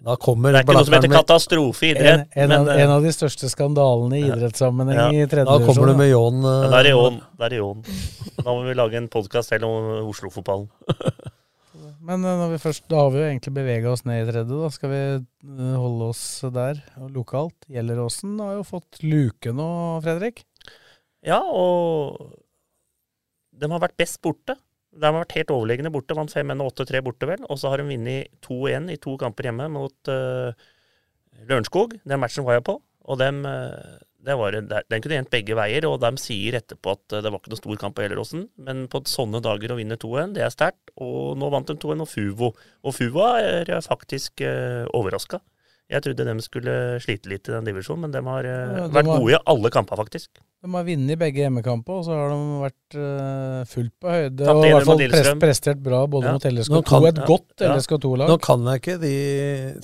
da kommer Det er ikke noe som heter katastrofe i idrett. en, men, av, eh, en av de største skandalene i idrettssammenheng Ja. i tredje Da kommer du med Jån. Jon ja, eh, da er det Jon. Da er det Jon. Da må vi lage en podkast selv om Oslo-fotballen. <laughs> Men eh, når vi først, da har vi jo egentlig bevega oss ned i tredje. Da skal vi holde oss der og lokalt. Gjelleråsen har jo fått luke nå, Fredrik. Ja, og de har vært best borte. De har vært helt overlegne borte. Vant 5-1 og 8-3 borte, vel. Og så har de vunnet 2-1 i to kamper hjemme mot uh, Lørenskog. Den matchen var jeg på. Og dem, eh, var, den kunne endt begge veier, og de sier etterpå at eh, det var ikke noen stor kamp på Gjelleråsen. Men på sånne dager å vinne 2-1, det er sterkt. Og nå vant de 2-1 og Fuvo. Og Fuvo er faktisk uh, overraska. Jeg trodde de skulle slite litt i den divisjonen, men de har eh, Ja, de vært har- gode i alle kamper, faktisk. De har vunnet begge hjemmekamper, og så har de vært uh, fullt på høyde. Og i hvert fall mot prestert bra både Ja. mot LSK2 Nå og et ja. godt Ja. LSK2-lag. Nå kan jeg ikke de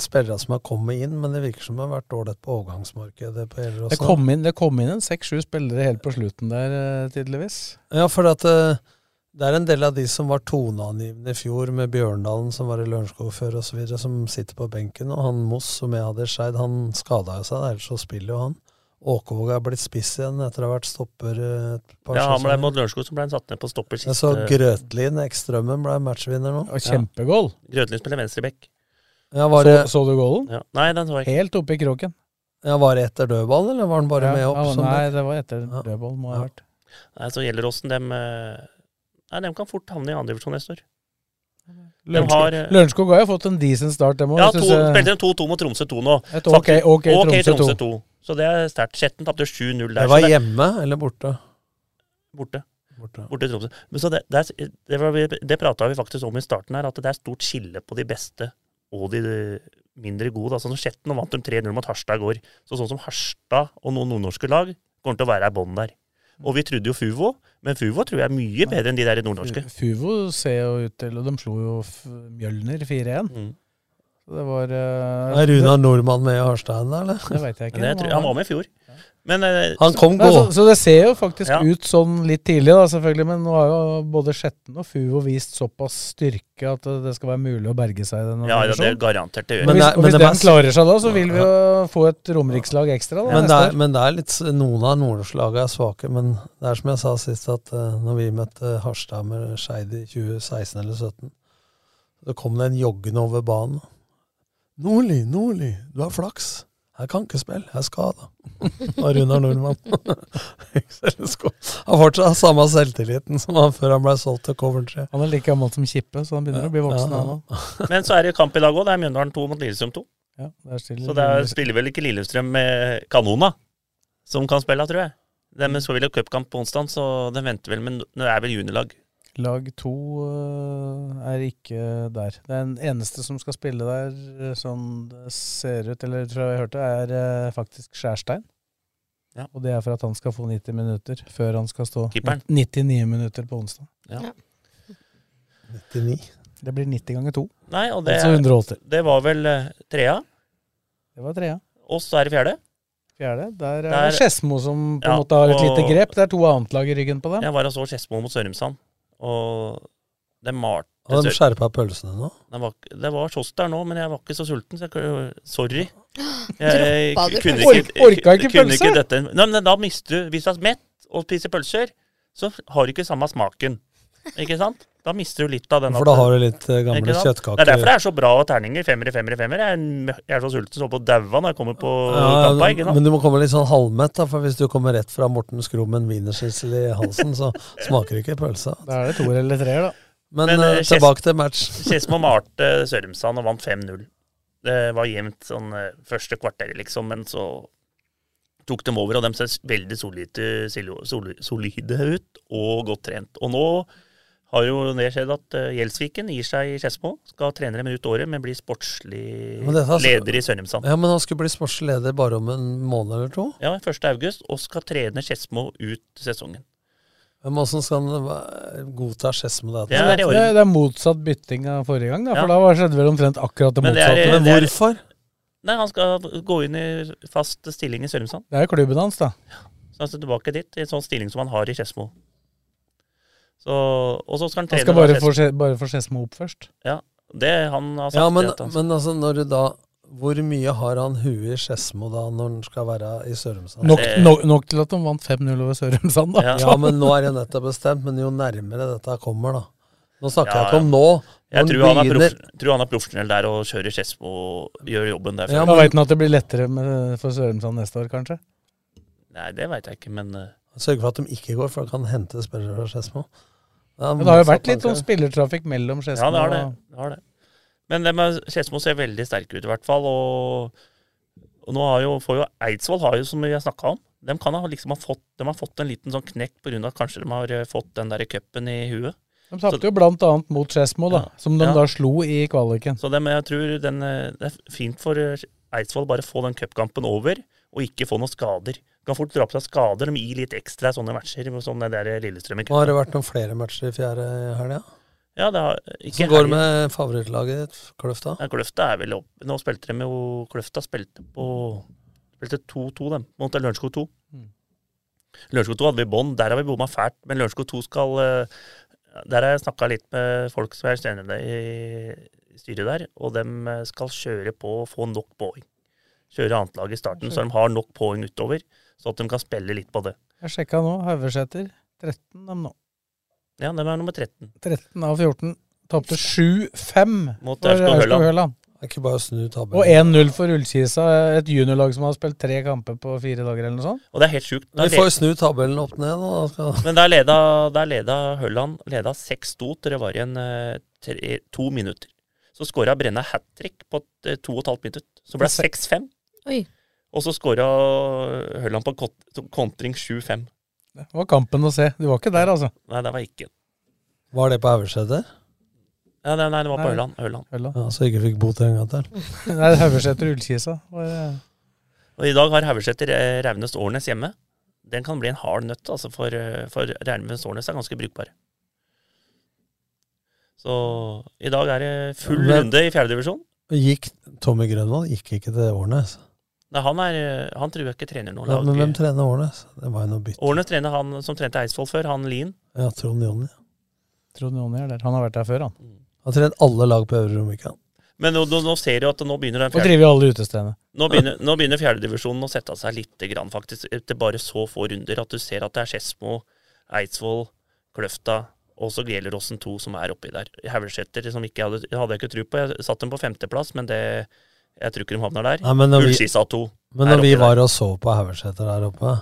spillerne som har kommet inn, men det virker som det har vært dårlig på overgangsmarkedet på. Det kom inn, det kom inn en seks-sju spillere helt på slutten der, eh, tydeligvis. Ja, for at eh, det er en del av de som var toneangivende i fjor, med Bjørndalen som var i Lørenskog før osv., som sitter på benken. Og han Moss, som jeg hadde i Skeid, han skada jo seg, ellers så spiller jo han. Åkevåg er blitt spiss igjen etter å ha vært stopper eh, et par Ja, han ble mot Lørenskog, så ble han satt ned på stopper Jeg så. Grøtlin, ekstrømmen, ble matchvinner nå. Og kjempegål. Grøtlin spiller venstreback. Ja, Så, det, så du gålen? Ja. Nei, den så jeg ikke. Helt oppe i kroken. ja, var det etter dødball, eller var han bare Ja, med opp? ja, nei, det var etter Ja. dødball, må ha Ja. vært. Nei, så Gjelleråsen, dem eh, Nei, dem kan fort havne i andredivisjon neste år. De Lørenskog, har eh, Lørenskog har jo fått en decent start, dem også, Ja, to, spilte de 2-2 mot Tromsø 2 nå. Et ok, ok, Tromsø 2. 2. Så det er sterkt. Skjetten tapte 7-0 der. Det var hjemme eller borte? Borte. Borte. Borte i Tromsø. Men så det, det, det, var det prata vi faktisk om i starten her, at det er stort skille på de beste og de mindre gode. Altså, Skjetten vant de 3-0 mot Harstad i går. Så sånn som Harstad og noen nordnorske lag kommer til å være i bånn der. Og vi trodde jo Fuvo, men Fuvo tror jeg er mye bedre enn de der nordnorske. Fuvo ser jo ut til Og de slo jo Mjølner 4-1. Mm. Det var uh, Er Runar Nordmann med i Harstein, eller? Det veit jeg ikke. Det, tror han var med i fjor. Men eh, Han kom Nei, så, så det ser jo faktisk Ja. ut sånn litt tidlig, da, selvfølgelig. Men nå har jo både Skjetten og Fuvo vist såpass styrke at det skal være mulig å berge seg i denne ja, ja, det er garantert det gjør. Men hvis, det og hvis det den mest... klarer seg da, så vil vi jo få et romerikslag ekstra da, Men det, er, men det er litt Noen av nordnorskslagene er svake, men det er som jeg sa sist, at uh, når vi møtte Harstad med Skeid i 2016 eller 2017, så kom det en joggende over banen. Nordli, Nordli, du har flaks. Jeg kan ikke spille, jeg er skada. Og Runar Nordmann. <laughs> han fortsatt har samme selvtilliten som han før han ble solgt til Coventry. Han er like gammel som Kippe, så han begynner å bli voksen, Ja, han òg. <laughs> Men så er det kamp i dag òg. Det er Mjøndalen 2 mot Lillestrøm 2. Ja, der stiller Så det er, spiller vel ikke Lillestrøm med kanona som kan spille, tror jeg. De så vil et cupkamp på onsdag, så de venter vel, men det er vel juniorlag. Lag to øh, er ikke der. Er den eneste som skal spille der, øh, sånn det ser ut, eller tror jeg jeg hørte, er øh, faktisk Skjærstein. Ja. Og det er for at han skal få 90 minutter før han skal stå Keeperen. 99 minutter på onsdag. Ja. 99. Det blir 90 ganger 2. Nei, og det, Altså det var vel eh, trea. Det var trea. Og så er det fjerde. Fjerde. Der er Skedsmo som på en Ja, måte har et og- lite grep. Det er to annetlag i ryggen på dem. Jeg var og så Skedsmo mot Sørumsand, og det malte Har de skjerpa pølsene nå? Det var, det var kiosk der nå, men jeg var ikke så sulten, så jeg, sorry. <gasps> Du kunne ikke, Orka ikke pølse? dette. Nei, men da mister du Hvis du er mett og spiser pølser, så har du ikke samme smaken. Ikke sant? Da mister du litt av den For da har du litt eh, gamle kjøttkaker. Det er derfor det er så bra terninger. Femmer i femmer i femmer. Jeg er, så sulten så på daua når jeg kommer på Ja, kampa. Ikke sant? men du må komme litt sånn halvmett, da, for hvis du kommer rett fra Morten Skrummen wienerskissel i halsen, så smaker ikke pølsa. Da er det to eller treer, da. Men, Men, eh, tilbake til match. Skedsmo malte Sørumsand og vant 5-0. Det var jevnt sånn første kvarter, liksom, men så tok de over, og de ser veldig solide, solide ut og godt trent. Og nå har jo det skjedd at uh, Gjelsviken gir seg i Skedsmo. Skal trene dem ut året, men blir sportslig Men dette er leder i Sørumsand. Ja, Men han skulle bli sportslig leder bare om en måned eller to? Ja, 1. august, og skal trene Skedsmo ut sesongen. Men Åssen skal han godta Skedsmo det? Det er Det, det er motsatt bytting av forrige gang, da. Ja. For da var- skjedde vel omtrent akkurat det Men det er- motsatte. Men det er- hvorfor? Nei, han skal gå inn i fast stilling i Sørumsand. Det er jo klubben hans, da. Så han skal tilbake dit, i en sånn stilling som han har i Skedsmo. Så, og så skal han Han skal bare få, bare få Skedsmo opp først. Ja, det han har sagt. Ja, men, det han, men altså, når du da Hvor mye har han huet i Skedsmo da, når han skal være i Sørumsand? Nok, nok, nok til at de vant 5-0 over Sørumsand, da. Ja. men nå er det nettopp bestemt. Men jo nærmere dette kommer, da. Nå snakker Ja, jeg ikke om nå. jeg tror han, er begynner- proff, tror han er profesjonell der og kjører Skedsmo og gjør jobben der. Ja, men... veit han at det blir lettere med, for Sørumsand neste år, kanskje? Nei, det veit jeg ikke, men eh, Sørge for at de ikke går, for da kan hente spillere fra Skedsmo. Ja, Men det har jo vært litt sånn spillertrafikk mellom Skedsmo Ja, det har det. det, har det. Men det med Skedsmo ser veldig sterke ut, i hvert fall. Og, og nå har jo, får jo Eidsvoll, har jo, som vi har snakka om De kan ha liksom ha fått, de har fått en liten sånn knekk pga. at kanskje de har eh, fått den der cupen i huet. De tapte jo annet mot Skedsmo, da, som de Ja. da slo i kvaliken. Så dem, jeg tror den, eh, det er fint for eh, Eidsvoll bare å få den cupkampen over, og ikke få noen skader. Kan fort dra på seg skader, de gir litt ekstra sånne matcher, som det der Lillestrøm i Har det vært noen flere matcher i fjerde helga? Ja, det har ikke Som går helgen. med favorittlaget Kløfta? Ja, Kløfta er vel opp. Nå spilte de jo Kløfta spilte på Spilte 2-2, dem, mot Lørenskog 2. Mm. Lørenskog 2 hadde vi bånd, der har vi bomma fælt. Men Lørenskog 2 skal eh, Der har jeg snakka litt med folk som er stjernene i styret der, og de skal kjøre på og få nok poeng. Kjøre annetlaget i starten, så de har nok poeng utover, så at de kan spille litt på det. Jeg sjekka nå. Haugeseter 13 dem nå. Ja, de er nummer 13. 13 av 14. Tapte 7-5 Mot Aurskog-Høland. Det er ikke bare å snu Og 1-0 for Ullkisa, et juniorlag som har spilt tre kamper på fire dager eller noe sånt. Og det er helt sjukt. Vi får jo snu tabellen opp ned. Da. Men der leda, der leda Hølland leda 6-2 til det var igjen eh, tre, to minutter. Så skåra Brenna hat trick på eh, to og et halvt minutt. Så ble det 6-5. Oi. Og så skåra Hølland på kont- kontring 7-5. Det var kampen å se. Du var ikke der, altså. Nei, det var ikke. Var det på Haugeseter? Ja, nei, nei, det var på Ørland. Ja, så ikke fikk bot en gang til? <laughs> Nei, Haugeseter Ullkisa. Og i dag har Haugeseter Raunes Årnes hjemme. Den kan bli en hard nøtt, altså, for, eh, for Raunes Årnes er ganske brukbar. Så i dag er det full runde i fjerdedivisjon. Gikk Tommy Grønvold gikk ikke til Årnes? Nei, han, er, eh, han tror jeg ikke trener noe Ja, men hvem trener Årnes? Det var jo noe bytte. Årnes trener han som trente Eidsvoll før, han Lien. Ja, Trond Jonny. Trond Jonny er der. Han har vært der før, han. Han har trent alle lag på Øvre Romerike. Men nå, nå, nå ser du at nå begynner den Og driver jo alle utestedene. Nå begynner, nå begynner fjerdedivisjonen å sette seg lite grann, faktisk. Etter bare så få runder. At du ser at det er Skedsmo, Eidsvoll, Kløfta og så Gjelleråsen 2 som er oppi der. Haugeseter som ikke hadde, hadde jeg ikke tro på. Jeg satte dem på femteplass, men det, jeg tror ikke de havner der. Nei, men når vi- Ullskisa 2 Men når vi var der. og så på Haugeseter der oppe,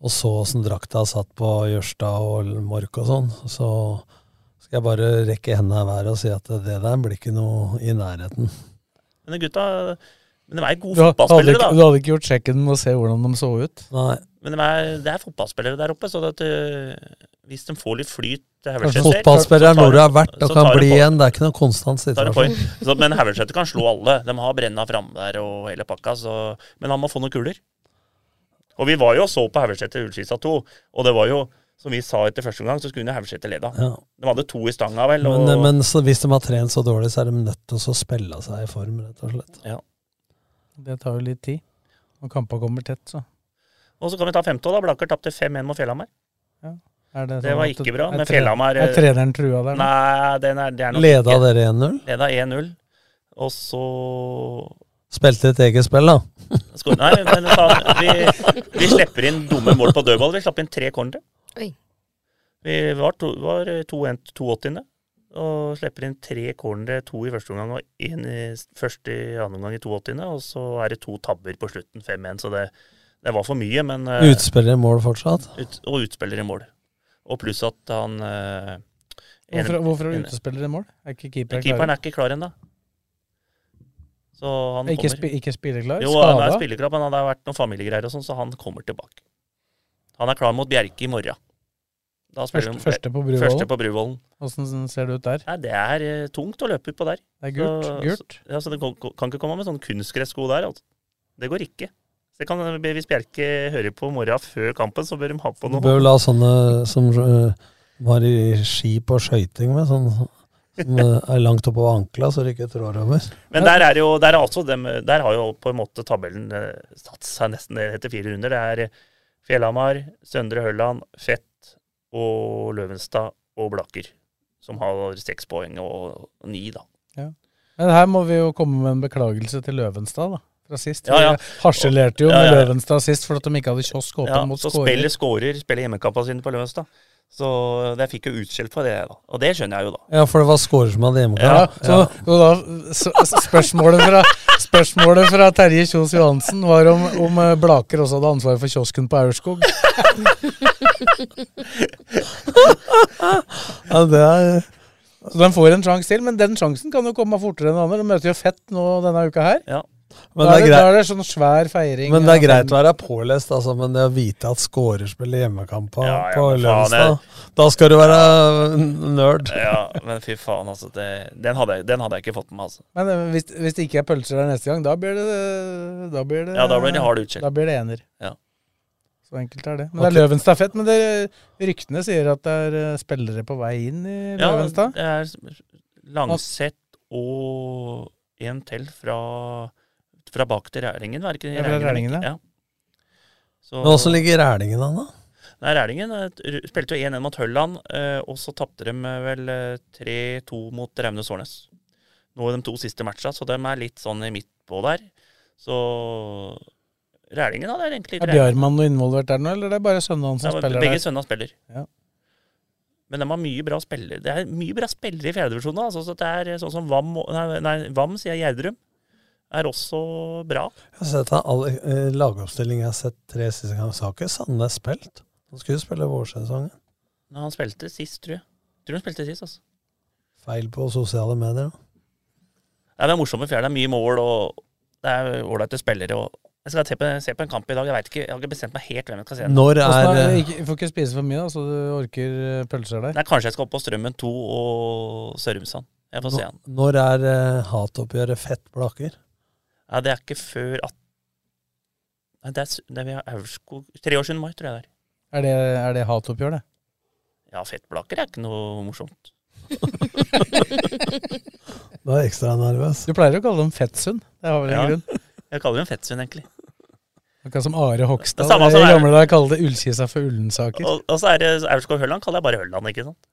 og så åssen drakta satt på Jørstad og Mork og sånn, så skal jeg bare rekke hendene i været og si at det der blir ikke noe i nærheten. Men gutta men de er gode Du, fotballspillere, da. du hadde ikke gjort sjekken med å se hvordan de så ut? Nei. Men de er, det er fotballspillere der oppe, så at, øh, hvis de får litt flyt fotballspillere er når du har vært og kan bli igjen. Det er ikke noen konstant situasjon. Så, men Haugeseter kan slå alle. De har Brenna framme der og hele pakka. Så, men han må få noen kuler. Og vi var jo og så på Haugeseter Ullskisa 2, og det var jo, som vi sa etter første gang, så skulle jo Haugeseter leda. Ja. De hadde to i stanga, vel. Og, Men, men så, hvis de har trent så dårlig, så er de nødt til å spille seg i form, rett og slett. ja. Det tar jo litt tid. Og kampa kommer tett, så. og så kan vi ta femte, da. Blakker tapte 5-1 mot Fjellhamar. Ja. Er det, Det sånn var at- ikke bra, er men Fjellhamar Er treneren trua der? Nei, den er, det er nok Leda ikke. dere 1-0? Leda 1-0. Og så Spilte et eget spill, da. skår, Nei, men da, vi, vi slipper inn dumme mål på dødball. Vi slapp inn tre cornere. Vi var, to, var 2-1 82. Og slipper inn tre cornere, to i første omgang og én i første i andre omgang i 82. Og så er det to tabber på slutten, 5-1. Så det, det var for mye, men eh, Utspiller i mål fortsatt. ut, Og utspiller i mål. Og pluss at han eh, en- Hvorfor, hvorfor er du utespiller i mål? Er ikke keeperen Keeperen klar? er ikke klar ennå. Så han Ikke, kommer. spi, ikke spilleklar? Jo, han er spilleklar, men det har vært noen familiegreier og sånn, så han kommer tilbake. Han er klar mot Bjerke i morgen. Da Første, de- første på Bruvollen? Første på Bruvollen. Åssen ser det ut der? Nei, det er eh, tungt å løpe utpå der. Det er gult, Så, gult. Så, ja, så det kan, kan ikke komme med sånne kunstgressko der. Altså. Det går ikke. Så det kan, hvis Bjerke hører på i før kampen, så bør de ha på Du noe. bør vel ha sånne som øh, var i ski på skøyting med, sånn som øh, er langt oppover ankla, så det ikke trår over. Men der er jo, der er altså dem, der har jo på en måte tabellen eh, satt seg nesten ned etter fire runder. Det er eh, Fjellhamar, Søndre Hølland, Fett og Løvenstad og Blakker, Som har seks poeng og ni, da. Ja. Men her må vi jo komme med en beklagelse til Løvenstad, da. Fra sist. Ja, ja. Harselerte jo med ja. Løvenstad sist for at de ikke hadde kiosk åpen Ja, mot så spiller skårer, spiller hjemmekampene sine på Løvenstad. Så jeg fikk jo utskjelt for det, da. Og det skjønner jeg jo, da. Ja, for det var skårer som hadde Ja, ja. så, da, så, spørsmålet, fra, spørsmålet fra Terje Kjos Johansen var om, om eh, Blaker også hadde ansvaret for kiosken på Aurskog. <laughs> Ja, det er Så de får en sjanse til, men den sjansen kan jo komme fortere enn andre. De møter jo Fett nå denne uka her. Ja. Men da, er det, det, er da er det sånn svær feiring. Men det er greit å være pålest, altså, men det å vite at skårer spiller hjemmekamp på, Ja, ja, på lønnsdag, da skal du være nerd. Ja, men fy faen, altså. Det, den, hadde, jeg- den hadde jeg ikke fått med meg, altså. Men eh, hvis, hvis det ikke er pølser der neste gang, da blir det Da blir det, Ja, da blir det hard utskjell. Da blir det ener. Ja. Så enkelt er det. Men det er Løvenstad fett. Men det, ryktene sier at det er eh, spillere på vei inn i Ja, Løvenstad. det er Langseth og en til fra, fra bak til Rælingen, var det ikke det? Rælingen, ja. Så, Men åssen ligger Rælingen an, da? Nei, Rælingen eh, spilte jo 1-1 mot Hølland, eh, og så tapte de eh, vel eh, 3-2 mot Raunes Årnes. Nå i de to siste matcha, så de er litt sånn i midt på der. Så Rælingen hadde egentlig Er Bjarmann noe involvert der nå, eller er det bare hans som Ja, der? spiller begge der? sønnene spiller. Ja. Men de har mye bra spillere. Det er mye bra spillere i fjerdedivisjonen. Altså, så det er sånn som Vam, nei, nei, Vam sier Gjerdrum, er også bra. Jeg har sett alle eh, lagoppstilling jeg har sett tre siste ganger. Så har ikke Sandnes spilt. Han skulle spille vårsesongen. Nei, han spilte sist, tror jeg. Tror han spilte sist, altså. Feil på sosiale medier. da. Ja, det er morsomme fjær. Det er mye mål, og det er ålreite spillere. Og jeg skal se på, se på en kamp i dag. Jeg, vet ikke, jeg har ikke bestemt meg helt hvem jeg skal se. Når er er- eh, ikke, får ikke spise for mye, da, så du orker eh, pølser der. Nei, kanskje jeg skal opp på Strømmen 2 og Sørumsand. Jeg får se han. Når er uh, hatoppgjøret Fett Blaker? Ja, det er ikke før at Nei, det er, det er ved Aurskog 23. mai, tror jeg det er. Er det, er det hatoppgjør, det? Ja, fettblaker er ikke noe morsomt. <laughs> Da er jeg ekstra nervøs. Du pleier å kalle dem Fettsund. Det har vel en Ja. grunn? Jeg kaller dem Fettsund, egentlig. Akkurat som Are Hogstad. Det samme I som gamle dager kalte det Ullkisa for Ullensaker. Og, og så er det Aurskog-Hølland kaller jeg bare Hølland, ikke sant?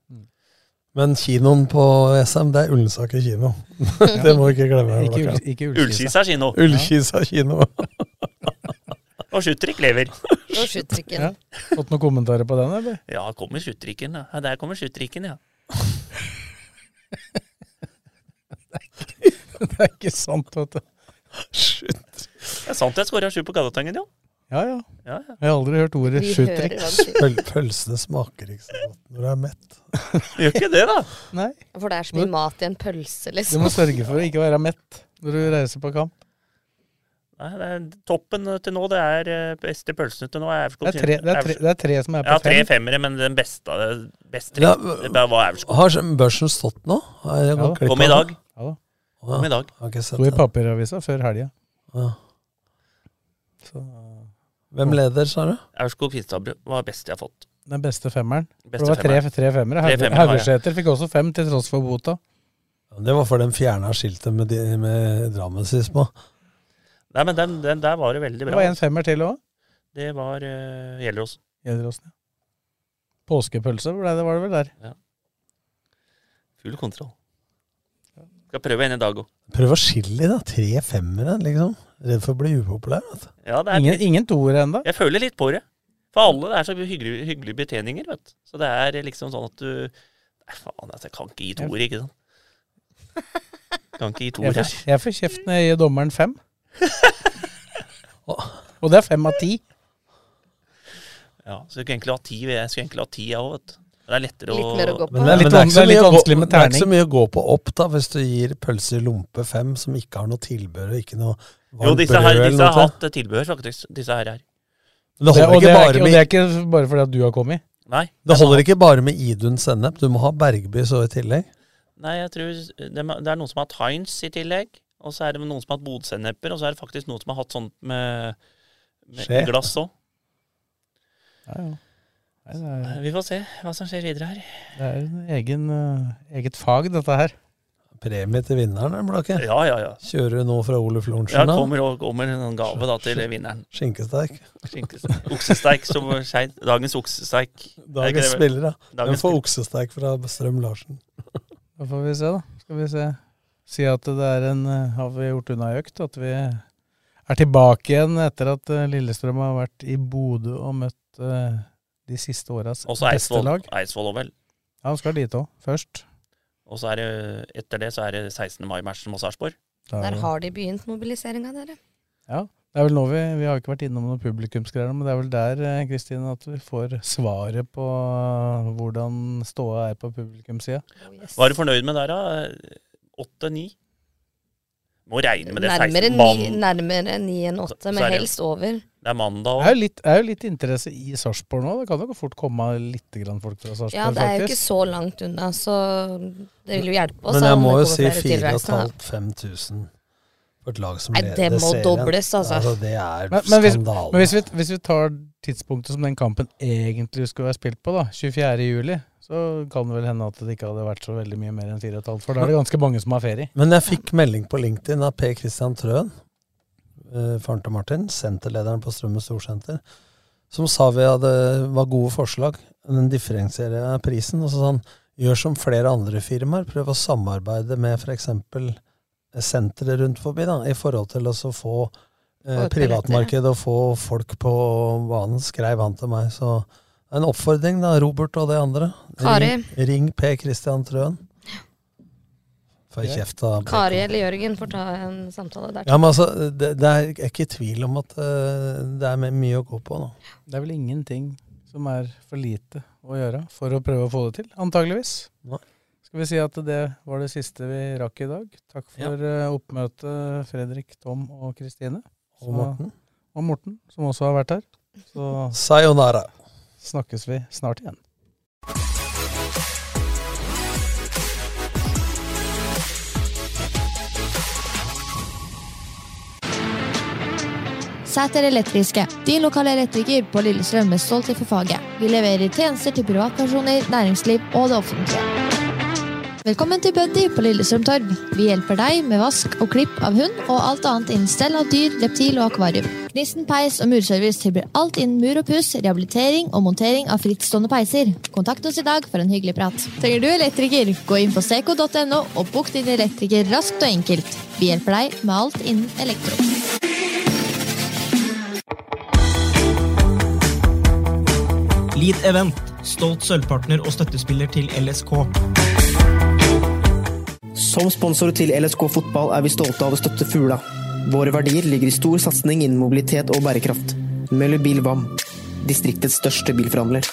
Men kinoen på SM, det er Ullensaker kino. <laughs> det må vi ikke glemme. Ikke. Ikke Ullkisa. Kino. Ullkisa kino. <laughs> Og Schutrik lever. Og Schuttrikken. Ja. Fått noen kommentarer på den, eller? Ja, kommer Schuttrikken, ja. ja. Der kommer Schuttrikken, ja. <laughs> det er ikke sant, vet du. Det er sant jeg skåra sju på Gadatangen, ja. Ja, ja. Ja, ja. Jeg har aldri hørt ordet Vi. <laughs> Pøl pølsene smaker ikke så godt når du er mett. <laughs> Gjør ikke det, da. Nei. For det er så mye mat i en pølse, liksom. Du må sørge for å ikke være mett når du reiser på kamp. Nei, det er toppen til nå, det er eh, beste pølsene til nå. Er Aurskog Det er tre, det er tre, det er tre som er på Ja, tre fem. femmere, men den beste, beste Ja, det var Aurskog. Har børsen stått nå? Jeg Ja, Kom i dag. Ja da. Kom i dag. Sto i papiravisa før helga. Ja. Så Hvem leder, sa du? Aurskog Finstadbru var best jeg har fått. den beste femmeren. Beste det var tre, tre femmere. Haugeseter fikk også fem, til tross for bota. Ja, Det var for den fjerna skiltet med, de- med Drammen sist på. Nei, men den, den der var det veldig bra. Det var en femmer til òg. Det var uh, Gjelleråsen. Gjelleråsen. Påskepølse ble det, var det vel der. Ja. Full kontroll. Skal prøve en i dag òg. Prøv å skille, da. Tre femmere, liksom. Redd for å bli upopulær. Altså. Ja, det er Ingen, ingen toer ennå. Jeg føler litt på det. For alle det er så hyggelige, hyggelige betjeninger, vet du. Så det er liksom sånn at du Nei, faen, altså, jeg kan ikke gi toer, ikke sant. Kan ikke gi toer her. jeg får kjeft når jeg gir dommeren fem. Og det er fem av ti. Ja, så jeg skulle egentlig ha ti, jeg skulle egentlig ha ti, jeg òg, vet du. Det er lettere å Litt mer å gå på. Men det, er litt men det, er ikke så det er litt vanskelig med det er ikke så mye å gå på opp, da, hvis du gir pølse i lompe fem som ikke har noe tilbehør og ikke noe Jo, varmt disse, her, disse har hatt eh, tilbehør, faktisk. Disse her. her. Det Det, og, det ikke er bare ikke, og det er ikke bare fordi at du har kommet. Nei. Det holder ikke bare med Idun sennep, du må ha Bergby så i tillegg. Nei, jeg tror det, det er noen som har hatt Heinz i tillegg. Og så er det noen som har hatt bodsenneper, og så er det faktisk noen som har hatt sånt med, med glass òg. Ja, ja. Nei, er, Vi får se hva som skjer videre her. det er en egen, eh, eget fag, dette her. Premie til vinneren, Blakke. Ja, ja, ja. Kjører du nå fra Oluf Lorentzen? Ja, kommer, kommer en gave da til vinneren. Skinkesteik. Oksesteik som skjeit. Dagens oksesteik. Dagens spiller, da. Dagens Den får oksesteik fra Strøm Larsen. Da får vi se, da. Skal vi se. Si at det er en eh, Har vi gjort unna ei økt? At vi er tilbake igjen etter at eh, Lillestrøm har vært i Bodø og møtt de siste åras Og så beste Eidsvoll. lag. Eidsvoll òg, vel. Ja, han skal dit òg, først. Og så er det, etter det så er det 16. mai-matchen mot Sarpsborg. Er Der har de begynt mobiliseringa, dere. Ja, det er vel nå vi Vi har ikke vært innom noen publikumsgreier, men det er vel der eh, Kristine, at vi får svaret på eh, hvordan ståa er på publikumssida. Var du fornøyd med der, da? Åtte-ni? Må regne med det. Nærmere 16. ni, nærmere 9 enn 8, Så- så men helst over. Det er mandag Det òg. er jo litt, er jo litt interesse i Sarpsborg nå. Det kan jo fort komme litt grann folk fra Sarpsborg, Ja, det er jo ikke så langt unna, så det vil jo hjelpe oss. Men jeg må jo si kommer flere tilreisende, 4500-5000 for et lag som Nei, det må serien. dobles, altså. Det er Men, men, hvis, skandale. men hvis, vi, hvis vi tar tidspunktet som den kampen egentlig skulle være spilt på, da, 24. så kan det vel hende at det ikke hadde vært så veldig mye mer enn 4,5. For da er det ganske mange som har ferie. Men jeg fikk melding på LinkedIn av Per Christian Trøen, eh, faren til Martin, senterlederen på Strømmen Storsenter, som sa vi hadde, var gode forslag. Den differensierer prisen. Og så sa han gjør som flere andre firmaer, prøv å samarbeide med f.eks. senteret rundt forbi, da, i forhold til å få eh, privatmarkedet privatmarked og få folk på banen, skrev han til meg. Så en oppfordring, da, Robert og de andre. Kari. Ring, ring P. Christian Trøen. Får jeg kjeft av Kari eller Jørgen får ta en samtale der. ja, men altså, det, det er ikke tvil om at uh, det er mye å gå på nå. Det er vel ingenting som er for lite å gjøre for å prøve å få det til, antageligvis. Nei. Skal vi si at det var det siste vi rakk i dag. Takk for eh, oppmøtet, Fredrik, Tom og Kristine. Og Morten. Og Morten, som også har vært her. Så Sayonara. Snakkes vi snart igjen. Sæter Elektriske, din lokale elektriker på Lillestrøm med stolthet for faget. Vi leverer tjenester til privatpersoner, næringsliv og det offentlige. Velkommen til Buddy på Lillestrøm Torv. Vi hjelper deg med vask og klipp av hund og alt annet innen stell av dyr, reptil og akvarium. Knisten peis og murservice tilbyr alt innen mur og puss, rehabilitering og montering av frittstående peiser. Kontakt oss i dag for en hyggelig prat. Trenger du elektriker, gå inn på seco.no og bok din elektriker raskt og enkelt. Vi hjelper deg med alt innen elektro. Lead Event, stolt sølvpartner og støttespiller til LSK. Som sponsor til LSK fotball er vi stolte av å støtte Fugla. Våre verdier ligger i stor satsing innen mobilitet og bærekraft. Møller Bil VAM, distriktets største bilforhandler.